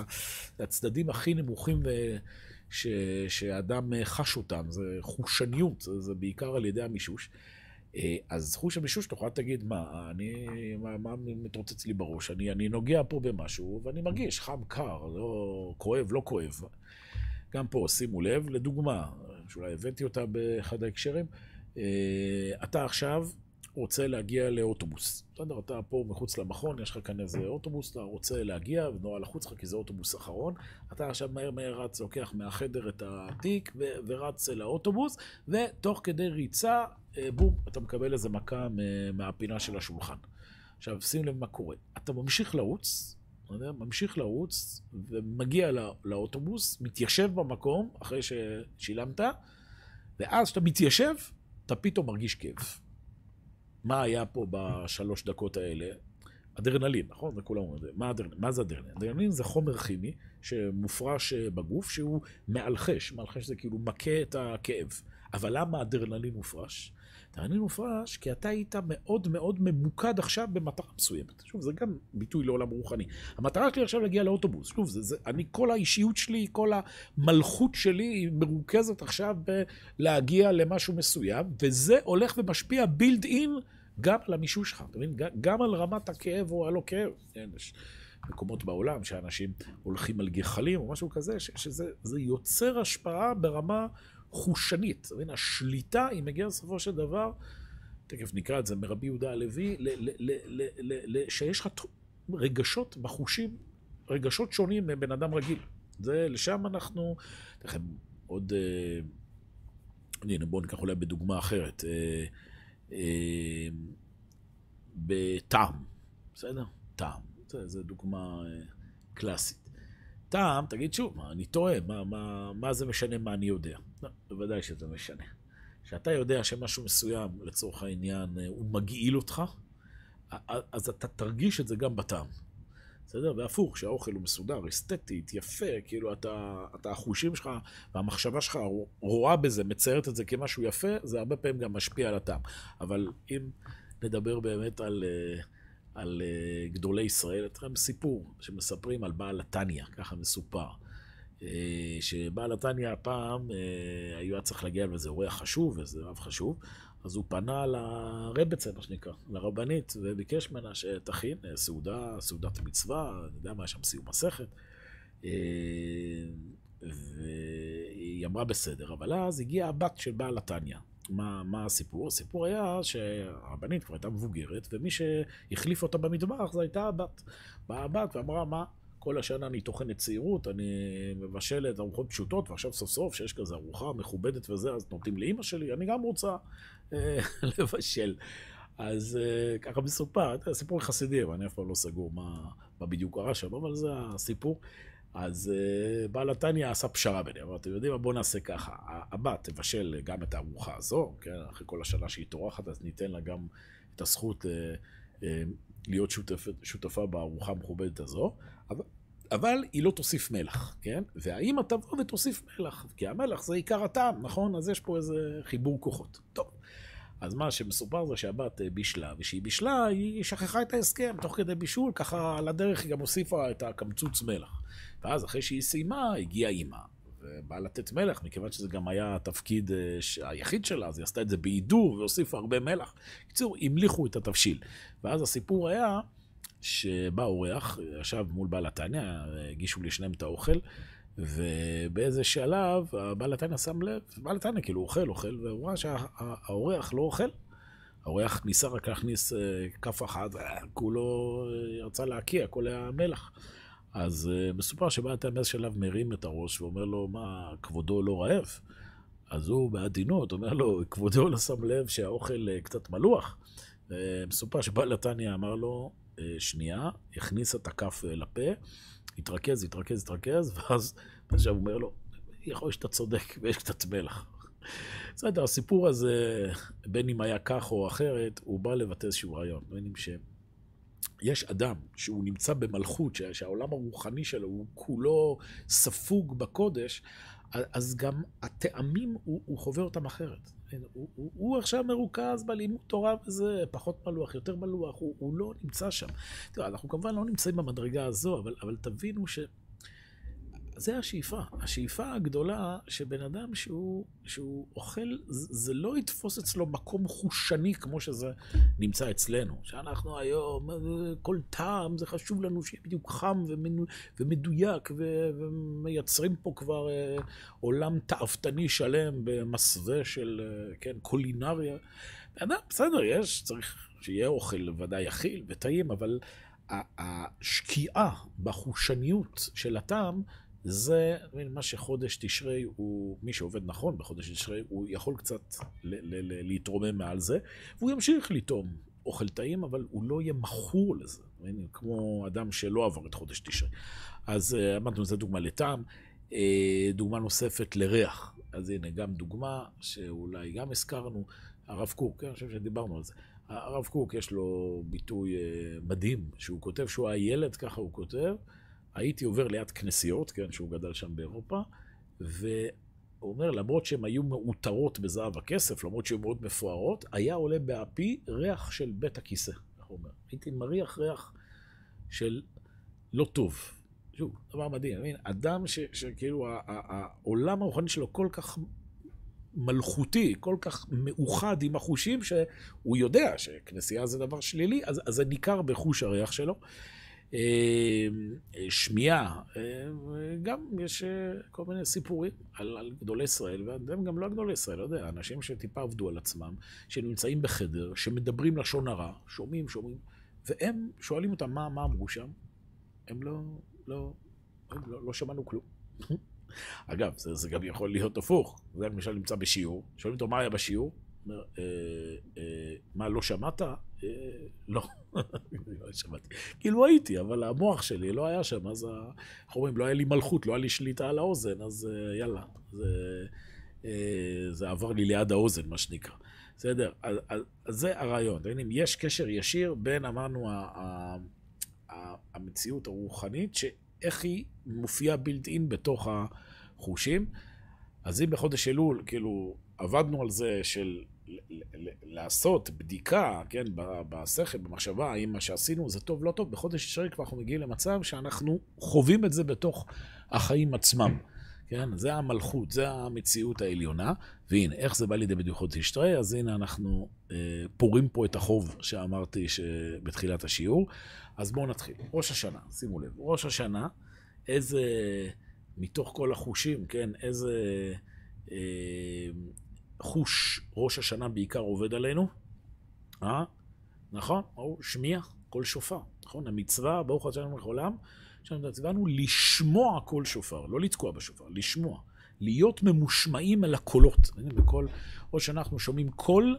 הצדדים הכי נמוכים ש, שאדם חש אותם, זה חושניות, זה, זה בעיקר על ידי המישוש. אה, אז חוש המישוש, תוכל להגיד, מה, אני, מה, מה מתרוצץ לי בראש? אני, אני נוגע פה במשהו ואני מרגיש חם, קר, לא כואב, לא כואב. גם פה, שימו לב, לדוגמה, שאולי הבאתי אותה באחד ההקשרים, אה, אתה עכשיו רוצה להגיע לאוטובוס. בסדר, אתה פה מחוץ למכון, יש לך כאן איזה אוטובוס, אתה רוצה להגיע, ונורא לחוץ לך כי זה אוטובוס אחרון. אתה עכשיו מהר מהר רץ, לוקח מהחדר את התיק ו- ורץ לאוטובוס, ותוך כדי ריצה, אה, בום, אתה מקבל איזה מכה מהפינה של השולחן. עכשיו, שים לב מה קורה. אתה ממשיך לרוץ, ממשיך לרוץ, ומגיע לא, לאוטובוס, מתיישב במקום אחרי ששילמת, ואז כשאתה מתיישב, אתה פתאום מרגיש כאב. מה היה פה בשלוש דקות האלה? אדרנלין, נכון? וכולם אומרים את זה. מה, אדרנלין? מה זה אדרנלין? אדרנלין זה חומר כימי שמופרש אה, בגוף, שהוא מאלחש. מאלחש זה כאילו מכה את הכאב. אבל למה אדרנלין מופרש? אדרנלין מופרש כי אתה היית מאוד מאוד ממוקד עכשיו במטרה מסוימת. שוב, זה גם ביטוי לעולם רוחני. המטרה שלי עכשיו להגיע לאוטובוס. שוב, זה, זה, אני, כל האישיות שלי, כל המלכות שלי היא מרוכזת עכשיו בלהגיע למשהו מסוים, וזה הולך ומשפיע בילד אין גם על המישוש שלך, אתה מבין? גם על רמת הכאב או הלא כאב. כן, יש מקומות בעולם שאנשים הולכים על גחלים או משהו כזה, ש, שזה יוצר השפעה ברמה חושנית. מבין, השליטה היא מגיעה בסופו של דבר, תכף נקרא את זה מרבי יהודה הלוי, שיש לך רגשות בחושים, רגשות שונים מבן אדם רגיל. זה, לשם אנחנו, תכף עוד, אה, הנה בואו ניקח אולי בדוגמה אחרת. אה, אה, בטעם, בסדר? טעם. זו דוגמה אה, קלאסית. טעם, תגיד שוב, מה, אני טועה, מה, מה, מה זה משנה מה אני יודע? לא, בוודאי שזה משנה. כשאתה יודע שמשהו מסוים, לצורך העניין, אה, הוא מגעיל אותך, אז אתה תרגיש את זה גם בטעם. בסדר? והפוך, שהאוכל הוא מסודר, אסתטית, יפה, כאילו אתה, אתה החושים שלך והמחשבה שלך רואה בזה, מציירת את זה כמשהו יפה, זה הרבה פעמים גם משפיע על הטעם. אבל אם נדבר באמת על, אה, על אה, גדולי ישראל, אתכם סיפור שמספרים על בעל התניא, ככה מסופר. אה, שבעל התניא הפעם היה צריך להגיע לאיזה אורח חשוב, איזה רב חשוב, אז הוא פנה לרבצה, מה שנקרא, לרבנית, וביקש ממנה שתכין סעודה, סעודת מצווה, אני יודע מה, יש שם סיום מסכת. והיא אמרה בסדר, אבל אז הגיעה הבת של בעל התניא. מה, מה הסיפור? הסיפור היה שהרבנית כבר הייתה מבוגרת, ומי שהחליף אותה במטבח זו הייתה הבת. באה הבת ואמרה, מה, כל השנה אני טוחנת צעירות, אני מבשלת ארוחות פשוטות, ועכשיו סוף סוף שיש כזה ארוחה מכובדת וזה, אז נותנים לאימא שלי, אני גם רוצה אה, לבשל. אז אה, ככה מסופר, סיפור חסידי, אבל אני אף פעם לא סגור מה, מה בדיוק קרה שם, אבל זה הסיפור. אז uh, בעל התניא עשה פשרה ביניהם, אמר, אתם יודעים מה, בואו נעשה ככה, הבת תבשל גם את הארוחה הזו, כן, אחרי כל השנה שהיא טורחת, אז ניתן לה גם את הזכות להיות שותפ, שותפה בארוחה המכובדת הזו, אבל, היא לא תוסיף מלח, כן? והאמא תבוא ותוסיף מלח, כי המלח זה עיקר הטעם, נכון? אז יש פה איזה חיבור כוחות. טוב. אז מה שמסופר זה שהבת בישלה, וכשהיא בישלה, היא שכחה את ההסכם תוך כדי בישול, ככה על הדרך היא גם הוסיפה את הקמצוץ מלח. ואז אחרי שהיא סיימה, הגיעה אימא, ובאה לתת מלח, מכיוון שזה גם היה התפקיד אה, היחיד שלה, אז היא עשתה את זה בהידור והוסיפה הרבה מלח. בקיצור, המליכו את התבשיל. ואז הסיפור היה שבא אורח, ישב מול בעל התניא, הגישו לשניהם את האוכל, ובאיזה שלב הבעל התניא שם לב, בעל התניא כאילו אוכל, אוכל, והוא ראה שהאורח לא אוכל. האורח ניסה רק להכניס אה, כף אחת, כולו אה, רצה להקיע, הכל היה מלח. אז uh, מסופר שבא אתה באיזה שלב מרים את הראש ואומר לו, מה, כבודו לא רעב? אז הוא בעדינות אומר לו, כבודו לא שם לב שהאוכל קצת מלוח. מסופר שבעל התניא אמר לו, שנייה, הכניס את הכף uh, לפה, התרכז, התרכז, התרכז, ואז עכשיו הוא אומר לו, יכול להיות שאתה צודק ויש קצת מלח. בסדר, הסיפור הזה, בין אם היה כך או אחרת, הוא בא לבטא איזשהו רעיון. בין אם ש... יש אדם שהוא נמצא במלכות, שהעולם הרוחני שלו הוא כולו ספוג בקודש, אז גם הטעמים, הוא, הוא חווה אותם אחרת. הוא, הוא, הוא עכשיו מרוכז בלימוד תורה וזה, פחות מלוח, יותר מלוח, הוא, הוא לא נמצא שם. תראה, אנחנו כמובן לא נמצאים במדרגה הזו, אבל, אבל תבינו ש... זה השאיפה. השאיפה הגדולה שבן אדם שהוא, שהוא אוכל, זה לא יתפוס אצלו מקום חושני כמו שזה נמצא אצלנו. שאנחנו היום, כל טעם, זה חשוב לנו שיהיה בדיוק חם ומדויק, ומייצרים פה כבר אה, עולם תאוותני שלם במסווה של, אה, כן, קולינריה. אדם, בסדר, יש, צריך שיהיה אוכל ודאי יכיל וטעים, אבל השקיעה בחושניות של הטעם, זה מה שחודש תשרי הוא, מי שעובד נכון בחודש תשרי, הוא יכול קצת להתרומם מעל זה, והוא ימשיך לטעום אוכל טעים, אבל הוא לא יהיה מכור לזה, כמו אדם שלא עבר את חודש תשרי. אז אה, אמרנו, זו דוגמה לטעם. אה, דוגמה נוספת לריח. אז הנה, גם דוגמה שאולי גם הזכרנו, הרב קוק, אני חושב שדיברנו על זה. הרב קוק, יש לו ביטוי אה, מדהים, שהוא כותב שהוא היה ילד, ככה הוא כותב, הייתי עובר ליד כנסיות, כן, שהוא גדל שם באירופה, והוא אומר, למרות שהן היו מעוטרות בזהב הכסף, למרות שהן מאוד מפוארות, היה עולה באפי ריח של בית הכיסא, איך הוא אומר. הייתי מריח ריח של לא טוב. שוב, דבר מדהים, מבין? אדם ש, שכאילו העולם הרוחני שלו כל כך מלכותי, כל כך מאוחד עם החושים, שהוא יודע שכנסייה זה דבר שלילי, אז, אז זה ניכר בחוש הריח שלו. שמיעה, גם יש כל מיני סיפורים על, על גדולי ישראל, והם גם לא גדולי ישראל, לא יודע, אנשים שטיפה עבדו על עצמם, שנמצאים בחדר, שמדברים לשון הרע, שומעים, שומעים, והם שואלים אותם מה, מה אמרו שם, הם לא, לא, לא, לא שמענו כלום. אגב, זה, זה גם יכול להיות הפוך. זה למשל נמצא בשיעור, שואלים אותו מה היה בשיעור, אומר, אה, אה, מה, לא שמעת? אה, לא, לא שמעתי. כאילו הייתי, אבל המוח שלי לא היה שם, אז איך אומרים, לא היה לי מלכות, לא היה לי שליטה על האוזן, אז אה, יאללה, זה, אה, זה עבר לי ליד האוזן, מה שנקרא. בסדר? אז, אז, אז זה הרעיון. יש קשר ישיר בין, אמרנו, ה, ה, ה, המציאות הרוחנית, שאיך היא מופיעה בילט אין בתוך החושים. אז אם בחודש אלול, כאילו, עבדנו על זה של לעשות בדיקה, כן, בשכל, במחשבה, האם מה שעשינו זה טוב, לא טוב, בחודש תשרי כבר אנחנו מגיעים למצב שאנחנו חווים את זה בתוך החיים עצמם. כן, זה המלכות, זה המציאות העליונה, והנה, איך זה בא לידי ביטוי חודש תשרי? אז הנה אנחנו אה, פורים פה את החוב שאמרתי בתחילת השיעור. אז בואו נתחיל. ראש השנה, שימו לב, ראש השנה, איזה, מתוך כל החושים, כן, איזה... אה, חוש ראש השנה בעיקר עובד עלינו, אה? נכון? או שמיע, קול שופר, נכון? המצווה, ברוך השם מלך העולם, ציוונו לשמוע קול שופר, לא לתקוע בשופר, לשמוע. להיות ממושמעים אל הקולות. בכל, או שאנחנו שומעים קול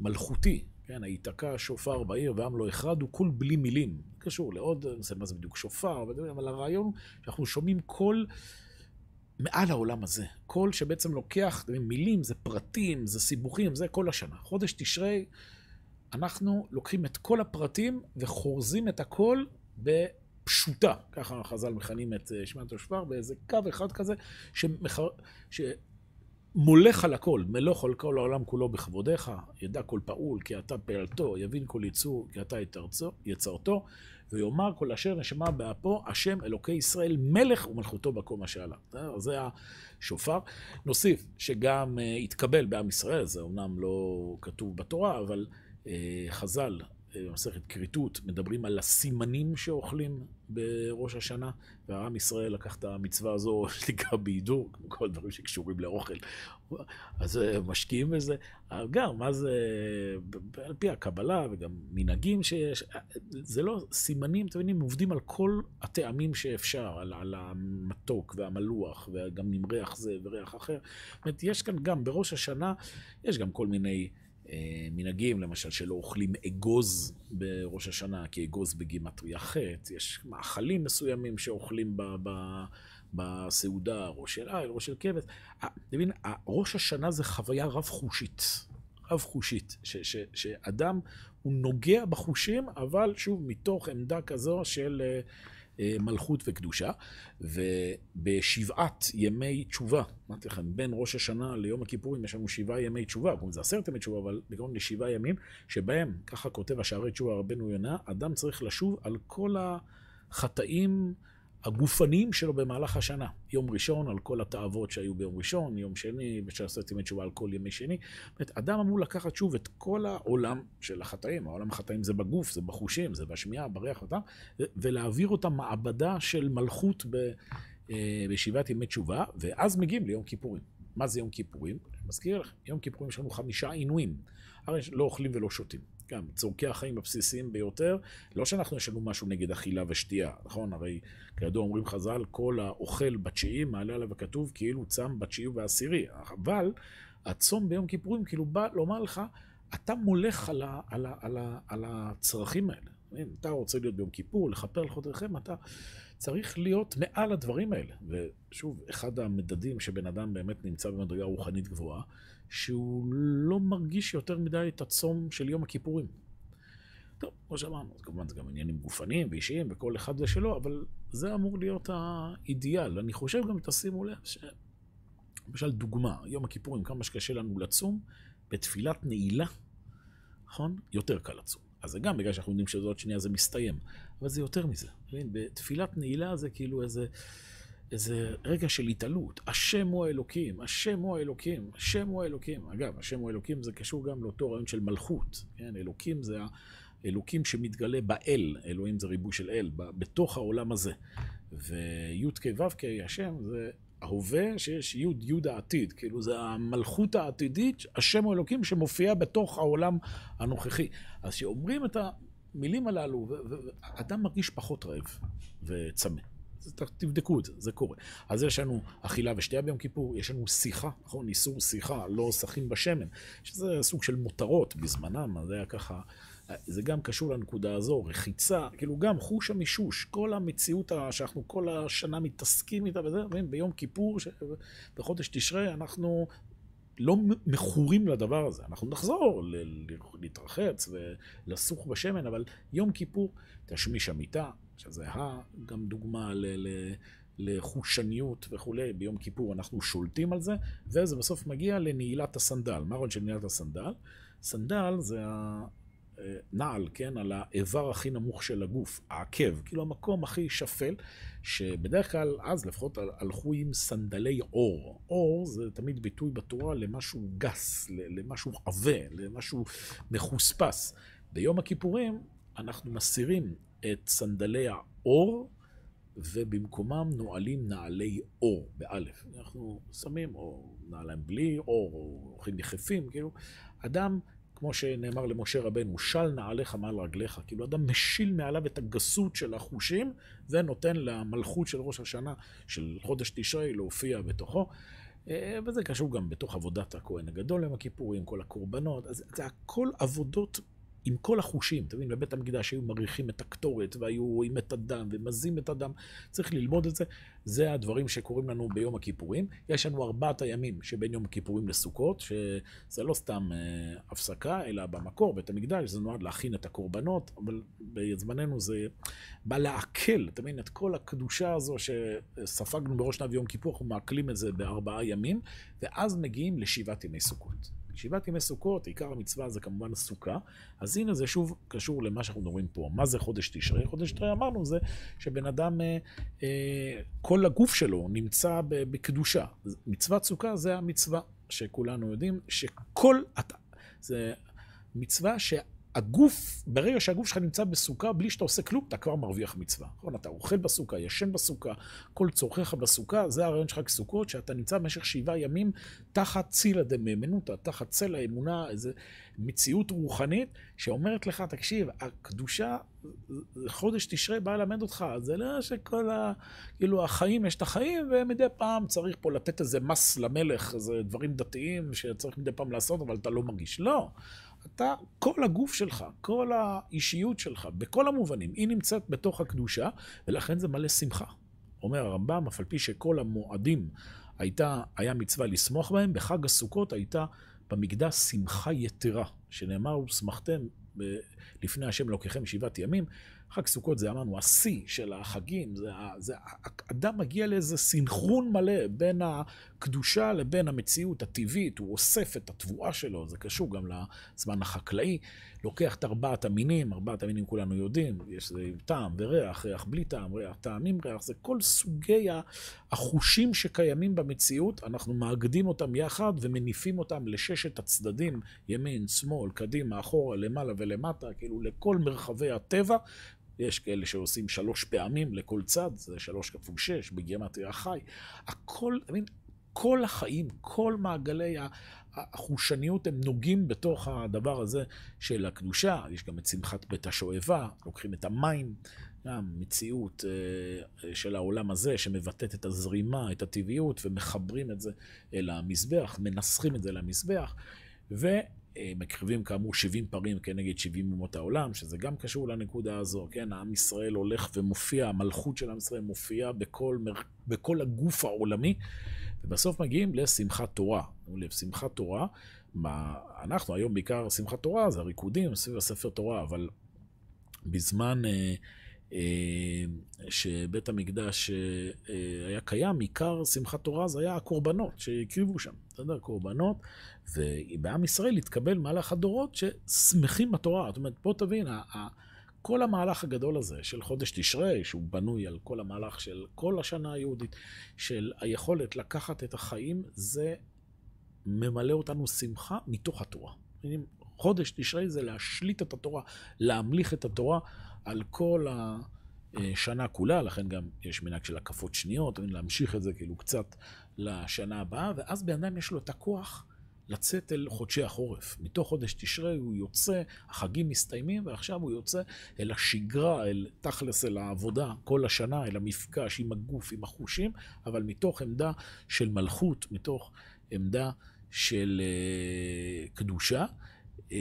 מלכותי, כן, היתקע שופר בעיר ועם לא יחרדו, הוא קול בלי מילים. קשור לעוד, אני לא מה זה בדיוק שופר, אבל הרעיון שאנחנו שומעים קול מעל העולם הזה. קול שבעצם לוקח מילים, זה פרטים, זה סיבוכים, זה כל השנה. חודש תשרי, אנחנו לוקחים את כל הפרטים וחורזים את הכל בפשוטה. ככה חז"ל מכנים את אה, שמיעת השופר, באיזה קו אחד כזה, שמחר... מולך על הכל, מלוך על כל העולם כולו בכבודיך, ידע כל פעול כי אתה פעלתו, יבין כל יצור כי אתה יצרתו, ויאמר כל אשר נשמה באפו, השם אלוקי ישראל מלך ומלכותו בקום השאלה. זה השופר. נוסיף שגם uh, התקבל בעם ישראל, זה אומנם לא כתוב בתורה, אבל uh, חז"ל במסכת כריתות, מדברים על הסימנים שאוכלים בראש השנה, והעם ישראל לקח את המצווה הזו, שנקרא בהידור, כמו כל הדברים שקשורים לאוכל. אז אה, משקיעים בזה. גם, מה זה, על פי הקבלה וגם מנהגים שיש, זה לא סימנים, אתם מבינים, עובדים על כל הטעמים שאפשר, על, על המתוק והמלוח, וגם עם ריח זה וריח אחר. זאת אומרת, יש כאן גם, בראש השנה, יש גם כל מיני... אה, מנהגים, למשל, שלא אוכלים אגוז בראש השנה, כי אגוז בגימטריה ח', יש מאכלים מסוימים שאוכלים ב... ב בסעודה, ראש של איל, ראש של כבש. אתה מבין, ראש השנה זה חוויה רב-חושית. רב-חושית, שאדם הוא נוגע בחושים, אבל שוב, מתוך עמדה כזו של... אה, מלכות וקדושה, ובשבעת ימי תשובה, אמרתי לכם, בין ראש השנה ליום הכיפורים יש לנו שבעה ימי תשובה, קוראים לזה עשרת ימי תשובה, אבל בעיקרון לשבעה ימים, שבהם, ככה כותב השערי תשובה רבנו יונה, אדם צריך לשוב על כל החטאים הגופניים שלו במהלך השנה. יום ראשון על כל התאוות שהיו ביום ראשון, יום שני, ושעשרת ימי תשובה על כל ימי שני. אומרת, אדם אמור לקחת שוב את כל העולם של החטאים, העולם החטאים זה בגוף, זה בחושים, זה בשמיעה, בריח אותם, ולהעביר אותם מעבדה של מלכות ב, אה, בשבעת ימי תשובה, ואז מגיעים ליום כיפורים. מה זה יום כיפורים? אני מזכיר לכם, יום כיפורים יש לנו חמישה עינויים. הרי לא אוכלים ולא שותים. גם צורכי החיים הבסיסיים ביותר, לא שאנחנו יש לנו משהו נגד אכילה ושתייה, נכון? הרי כידוע אומרים חז"ל, כל האוכל בתשיעי מעלה עליו הכתוב כאילו צם בתשיעי ובעשירי, אבל הצום ביום כיפורים כאילו בא לומר לך, אתה מולך על, ה, על, ה, על, ה, על הצרכים האלה. אם אתה רוצה להיות ביום כיפור, לכפר על חודריכם, אתה צריך להיות מעל הדברים האלה. ושוב, אחד המדדים שבן אדם באמת נמצא במדרגה רוחנית גבוהה, שהוא לא מרגיש יותר מדי את הצום של יום הכיפורים. טוב, כמו שאמרנו, כמובן זה גם עניינים גופניים ואישיים וכל אחד ושלו, אבל זה אמור להיות האידיאל. אני חושב גם, תשימו לב, ש... למשל דוגמה, יום הכיפורים, כמה שקשה לנו לצום, בתפילת נעילה, נכון? יותר קל לצום. אז זה גם בגלל שאנחנו יודעים שעוד שנייה זה מסתיים, אבל זה יותר מזה. בתפילת נעילה זה כאילו איזה... איזה רגע של התעלות. השם הוא האלוקים, השם הוא האלוקים, השם הוא האלוקים. אגב, השם הוא האלוקים זה קשור גם לאותו רעיון של מלכות. כן, אלוקים זה אלוקים שמתגלה באל, אלוהים זה ריבוי של אל, בתוך העולם הזה. וי"ק ו"ק, השם, זה ההווה שיש י' י' העתיד, כאילו זה המלכות העתידית, השם הוא אלוקים שמופיע בתוך העולם הנוכחי. אז כשאומרים את המילים הללו, אדם מרגיש פחות רעב וצמא. תבדקו את זה, זה קורה. אז יש לנו אכילה ושתייה ביום כיפור, יש לנו שיחה, נכון? איסור שיחה, לא שחים בשמן, שזה סוג של מותרות בזמנם, זה היה ככה, זה גם קשור לנקודה הזו, רחיצה, כאילו גם חוש המישוש, כל המציאות שאנחנו כל השנה מתעסקים איתה וזה, ביום כיפור, ש... בחודש תשרי, אנחנו לא מכורים לדבר הזה. אנחנו נחזור להתרחץ ולסוך בשמן, אבל יום כיפור, תשמיש המיטה, שזה. גם דוגמה ל... ל... לחושניות וכולי, ביום כיפור אנחנו שולטים על זה, וזה בסוף מגיע לנעילת הסנדל. מה הרעיון של נעילת הסנדל? סנדל זה הנעל, כן, על האיבר הכי נמוך של הגוף, העקב, כאילו המקום הכי שפל, שבדרך כלל אז לפחות הלכו עם סנדלי אור. אור זה תמיד ביטוי בתורה למשהו גס, למשהו עבה, למשהו מחוספס. ביום הכיפורים אנחנו מסירים את סנדלי האור, ובמקומם נועלים נעלי אור, באלף. אנחנו שמים, או נעליים בלי אור, או הולכים יחפים, כאילו. אדם כמו שנאמר למשה רבנו, של נעליך מעל רגליך. כאילו אדם משיל מעליו את הגסות של החושים, ונותן למלכות של ראש השנה, של חודש תשרי, להופיע בתוכו. אה, וזה קשור גם בתוך עבודת הכהן הגדול עם הכיפורים, כל הקורבנות. אז זה הכל עבודות עם כל החושים, אתה מבין, בבית המקדש היו מריחים את הקטורת והיו רואים את הדם ומזים את הדם, צריך ללמוד את זה. זה הדברים שקורים לנו ביום הכיפורים. יש לנו ארבעת הימים שבין יום הכיפורים לסוכות, שזה לא סתם אה, הפסקה, אלא במקור, בית המקדש, זה נועד להכין את הקורבנות, אבל בזמננו זה בא לעכל, אתה מבין, את כל הקדושה הזו שספגנו בראש שנה ויום כיפור, אנחנו מעכלים את זה בארבעה ימים, ואז מגיעים לשבעת ימי סוכות. שבעת ימי סוכות, עיקר המצווה זה כמובן הסוכה. אז הנה זה שוב קשור למה שאנחנו מדברים פה. מה זה חודש תשרי? חודש תשרי אמרנו זה שבן אדם, אה, אה, כל הגוף שלו נמצא בקדושה. מצוות סוכה זה המצווה שכולנו יודעים, שכל... זה מצווה ש... הגוף, ברגע שהגוף שלך נמצא בסוכה, בלי שאתה עושה כלום, אתה כבר מרוויח מצווה. נכון? אתה אוכל בסוכה, ישן בסוכה, כל צורכיך בסוכה, זה הרעיון שלך כסוכות, שאתה נמצא במשך שבעה ימים תחת צילה דממנותא, תחת צל האמונה, איזו מציאות רוחנית שאומרת לך, תקשיב, הקדושה, חודש תשרי בא ללמד אותך, זה לא שכל ה... כאילו, החיים, יש את החיים, ומדי פעם צריך פה לתת איזה מס למלך, איזה דברים דתיים שצריך מדי פעם לעשות, אבל אתה לא מרגיש. לא. אתה, כל הגוף שלך, כל האישיות שלך, בכל המובנים, היא נמצאת בתוך הקדושה, ולכן זה מלא שמחה. אומר הרמב"ם, אף על פי שכל המועדים הייתה, היה מצווה לשמוח בהם, בחג הסוכות הייתה במקדש שמחה יתרה, שנאמר, ושמחתם לפני השם אלוקיכם שבעת ימים. חג סוכות זה אמרנו השיא של החגים, זה, זה, אדם מגיע לאיזה סינכרון מלא בין הקדושה לבין המציאות הטבעית, הוא אוסף את התבואה שלו, זה קשור גם לזמן החקלאי, לוקח את ארבעת המינים, ארבעת המינים כולנו יודעים, יש זה טעם וריח, ריח בלי טעם, ריח טעם עם ריח, זה כל סוגי החושים שקיימים במציאות, אנחנו מאגדים אותם יחד ומניפים אותם לששת הצדדים, ימין, שמאל, קדימה, אחורה, למעלה ולמטה, כאילו לכל מרחבי הטבע, יש כאלה שעושים שלוש פעמים לכל צד, זה שלוש כפול שש, בגימטריה חי. הכל, אני מבין, כל החיים, כל מעגלי החושניות הם נוגעים בתוך הדבר הזה של הקדושה. יש גם את שמחת בית השואבה, לוקחים את המים, גם מציאות אה, של העולם הזה שמבטאת את הזרימה, את הטבעיות, ומחברים את זה אל המזבח, מנסחים את זה למזבח. ו... אה, מקריבים כאמור 70 פרים כנגד 70 אומות העולם, שזה גם קשור לנקודה הזו, כן? עם ישראל הולך ומופיע, המלכות של עם ישראל מופיעה בכל, בכל הגוף העולמי, ובסוף מגיעים לשמחת תורה. לשמחת תורה, מה, אנחנו היום בעיקר שמחת תורה, זה הריקודים סביב הספר תורה, אבל בזמן... אה, אה, שבית המקדש אה, היה קיים, עיקר שמחת תורה זה היה הקורבנות שהקריבו שם, בסדר? קורבנות, ובעם ישראל התקבל מהלך הדורות ששמחים בתורה. זאת אומרת, בוא תבין, כל המהלך הגדול הזה של חודש תשרי, שהוא בנוי על כל המהלך של כל השנה היהודית, של היכולת לקחת את החיים, זה ממלא אותנו שמחה מתוך התורה. חודש תשרי זה להשליט את התורה, להמליך את התורה על כל השנה כולה, לכן גם יש מנהג של הקפות שניות, להמשיך את זה כאילו קצת לשנה הבאה, ואז בן אדם יש לו את הכוח לצאת אל חודשי החורף. מתוך חודש תשרי הוא יוצא, החגים מסתיימים, ועכשיו הוא יוצא אל השגרה, אל תכלס, אל העבודה, כל השנה, אל המפגש עם הגוף, עם החושים, אבל מתוך עמדה של מלכות, מתוך עמדה של uh, קדושה. Uh,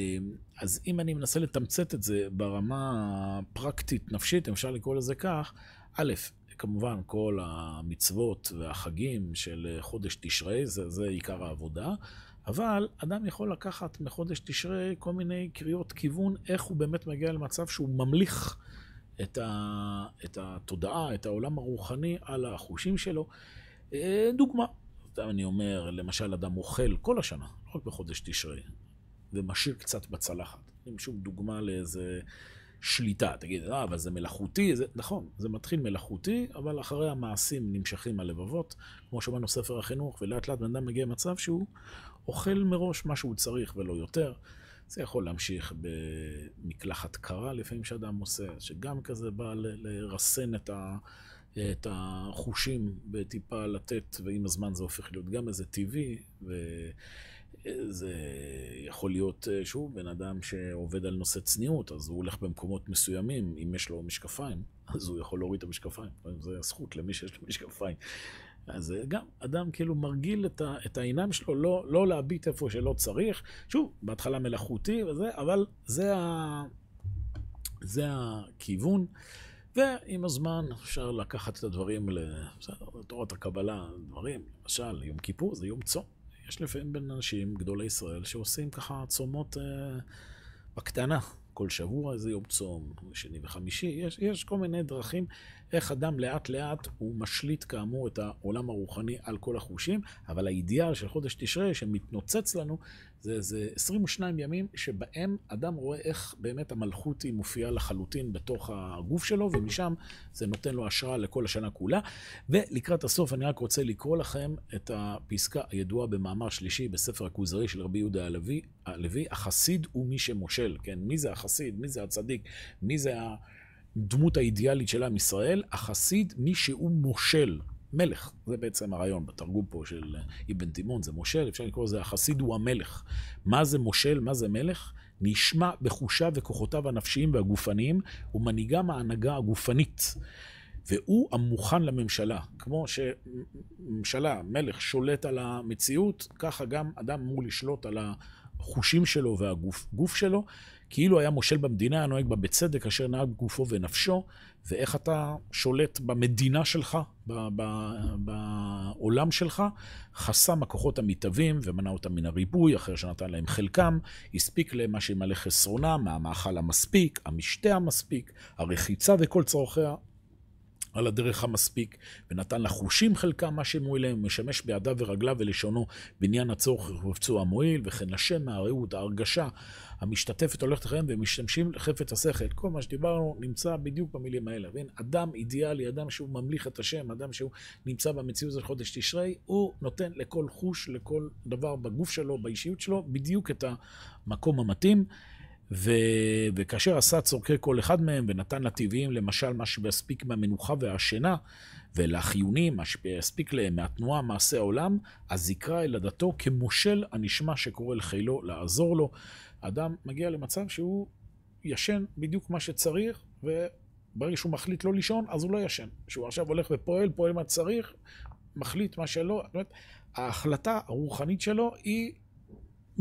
אז אם אני מנסה לתמצת את זה ברמה הפרקטית, נפשית, אם אפשר לקרוא לזה כך, א', כמובן כל המצוות והחגים של חודש תשרי, זה, זה עיקר העבודה. אבל אדם יכול לקחת מחודש תשרי כל מיני קריאות כיוון, איך הוא באמת מגיע למצב שהוא ממליך את, ה, את התודעה, את העולם הרוחני על החושים שלו. אה, דוגמה, אני אומר, למשל אדם אוכל כל השנה, לא רק בחודש תשרי, ומשאיר קצת בצלחת. עם שום דוגמה לאיזה שליטה. תגיד, אה, אבל זה מלאכותי, זה, נכון, זה מתחיל מלאכותי, אבל אחרי המעשים נמשכים הלבבות, כמו שאומרנו ספר החינוך, ולאט לאט בן אדם מגיע למצב שהוא אוכל מראש מה שהוא צריך ולא יותר. זה יכול להמשיך במקלחת קרה לפעמים שאדם עושה, שגם כזה בא לרסן את, ה, את החושים וטיפה לתת, ועם הזמן זה הופך להיות גם איזה טבעי, וזה יכול להיות, שוב, בן אדם שעובד על נושא צניעות, אז הוא הולך במקומות מסוימים, אם יש לו משקפיים, אז הוא יכול להוריד את המשקפיים. זו זכות למי שיש לו משקפיים. אז גם אדם כאילו מרגיל את, ה, את העיניים שלו לא, לא להביט איפה שלא צריך. שוב, בהתחלה מלאכותי וזה, אבל זה, ה, זה הכיוון. ועם הזמן אפשר לקחת את הדברים לתורת הקבלה, דברים, למשל, יום כיפור זה יום צום. יש לפעמים בין אנשים, גדולי ישראל, שעושים ככה צומות אה, בקטנה. כל שבוע איזה יום צום, שני וחמישי, יש, יש כל מיני דרכים איך אדם לאט לאט הוא משליט כאמור את העולם הרוחני על כל החושים, אבל האידיאל של חודש תשרי שמתנוצץ לנו זה, זה 22 ימים שבהם אדם רואה איך באמת המלכות היא מופיעה לחלוטין בתוך הגוף שלו, ומשם זה נותן לו השראה לכל השנה כולה. ולקראת הסוף אני רק רוצה לקרוא לכם את הפסקה הידועה במאמר שלישי בספר הכוזרי של רבי יהודה הלוי, הלוי, החסיד הוא מי שמושל, כן? מי זה החסיד? מי זה הצדיק? מי זה הדמות האידיאלית של עם ישראל? החסיד, מי שהוא מושל. מלך, זה בעצם הרעיון בתרגום פה של אבן תימון, זה מושל, אפשר לקרוא לזה החסיד הוא המלך. מה זה מושל, מה זה מלך? נשמע בחושיו וכוחותיו הנפשיים והגופניים, ומנהיגם ההנהגה הגופנית. והוא המוכן לממשלה. כמו שממשלה, מלך, שולט על המציאות, ככה גם אדם אמור לשלוט על החושים שלו והגוף שלו, כאילו היה מושל במדינה, היה נוהג בה בצדק, אשר נהג גופו ונפשו, ואיך אתה שולט במדינה שלך, בעולם שלך, חסם הכוחות המתהווים ומנע אותם מן הריבוי, אחרי שנתן להם חלקם, הספיק להם מה שימלא חסרונם, המאכל המספיק, המשתה המספיק, הרחיצה וכל צורכיה, על הדרך המספיק, ונתן לחושים חלקם מה שהם מועילים, ומשמש בידיו ורגליו ולשונו בעניין הצורך ופצוע המועיל, וכן השם, הרעות, ההרגשה המשתתפת הולכת לחיים, ומשתמשים לחפץ השכל. כל מה שדיברנו נמצא בדיוק במילים האלה. ואין אדם אידיאלי, אדם שהוא ממליך את השם, אדם שהוא נמצא במציאות של חודש תשרי, הוא נותן לכל חוש, לכל דבר בגוף שלו, באישיות שלו, בדיוק את המקום המתאים. וכאשר עשה צורכי כל אחד מהם ונתן לטבעיים, למשל, מה שיספיק מהמנוחה והשינה, ולחיונים, מה שיספיק להם מהתנועה, מעשה העולם, אז יקרא אל עדתו כמושל הנשמע שקורא לחילו לעזור לו. אדם מגיע למצב שהוא ישן בדיוק מה שצריך, וברגע שהוא מחליט לא לישון, אז הוא לא ישן. כשהוא עכשיו הולך ופועל, פועל מה שצריך, מחליט מה שלא. זאת אומרת, ההחלטה הרוחנית שלו היא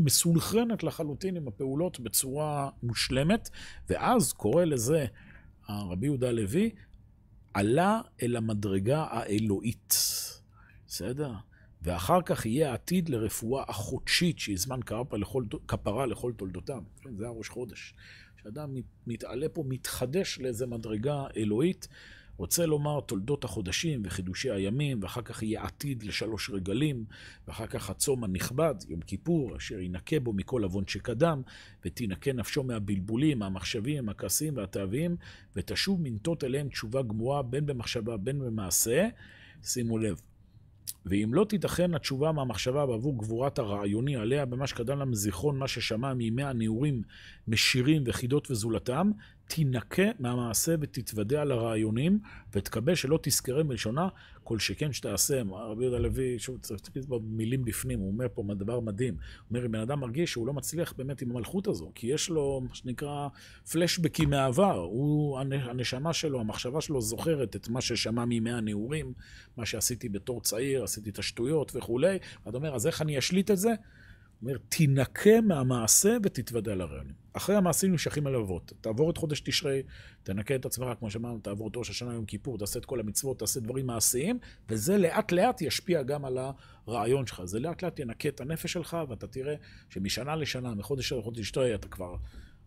מסונכרנת לחלוטין עם הפעולות בצורה מושלמת, ואז קורא לזה הרבי יהודה הלוי, עלה אל המדרגה האלוהית. בסדר? ואחר כך יהיה עתיד לרפואה החודשית, שהיא זמן לכל, כפרה לכל תולדותם. כן, זה הראש חודש. כשאדם מתעלה פה, מתחדש לאיזה מדרגה אלוהית. רוצה לומר תולדות החודשים וחידושי הימים, ואחר כך יהיה עתיד לשלוש רגלים, ואחר כך הצום הנכבד, יום כיפור, אשר ינקה בו מכל עוון שקדם, ותינקה נפשו מהבלבולים, מהמחשבים, הכעסים והתאווים, ותשוב מנטות אליהם תשובה גמורה, בין במחשבה בין במעשה. שימו לב, ואם לא תיתכן התשובה מהמחשבה בעבור גבורת הרעיוני עליה במה שקדם לה מזיכרון מה ששמע מימי הנעורים משירים וחידות וזולתם, תינקה מהמעשה ותתוודע לרעיונים, ותקבל שלא תזכרה מלשונה כל שכן שתעשה. רבי יהודה לוי, שוב, צריך להסתכל במילים בפנים, הוא אומר פה דבר מדהים. הוא אומר, אם בן אדם מרגיש שהוא לא מצליח באמת עם המלכות הזו, כי יש לו, מה שנקרא, פלשבקים מהעבר. הוא, הנשמה שלו, המחשבה שלו זוכרת את מה ששמע מימי הנעורים, מה שעשיתי בתור צעיר, עשיתי את השטויות וכולי. ואתה אומר, אז איך אני אשליט את זה? אומר, תינקה מהמעשה ותתוודע לרעיונים. אחרי המעשים נמשכים הלבבות. תעבור את חודש תשרי, תנקה את עצמך, כמו שאמרנו, תעבור את ראש השנה יום כיפור, תעשה את כל המצוות, תעשה דברים מעשיים, וזה לאט לאט ישפיע גם על הרעיון שלך. זה לאט לאט ינקה את הנפש שלך, ואתה תראה שמשנה לשנה, מחודש לחודש תשרי, אתה כבר...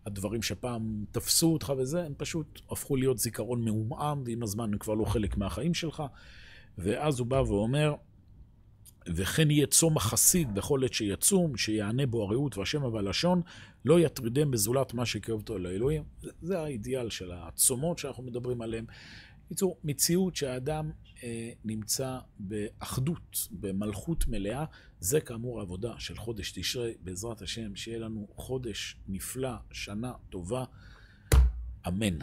הדברים שפעם תפסו אותך וזה, הם פשוט הפכו להיות זיכרון מעומעם, ועם הזמן הם כבר לא חלק מהחיים שלך. ואז הוא בא ואומר, וכן יהיה צום החסיד בכל עת שיצום, שיענה בו הרעות והשמע והלשון, לא יטרידם בזולת מה שיקרב אותו לאלוהים. זה האידיאל של הצומות שאנחנו מדברים עליהם. בקיצור, מציאות שהאדם אה, נמצא באחדות, במלכות מלאה, זה כאמור העבודה של חודש תשרי, בעזרת השם, שיהיה לנו חודש נפלא, שנה טובה, אמן.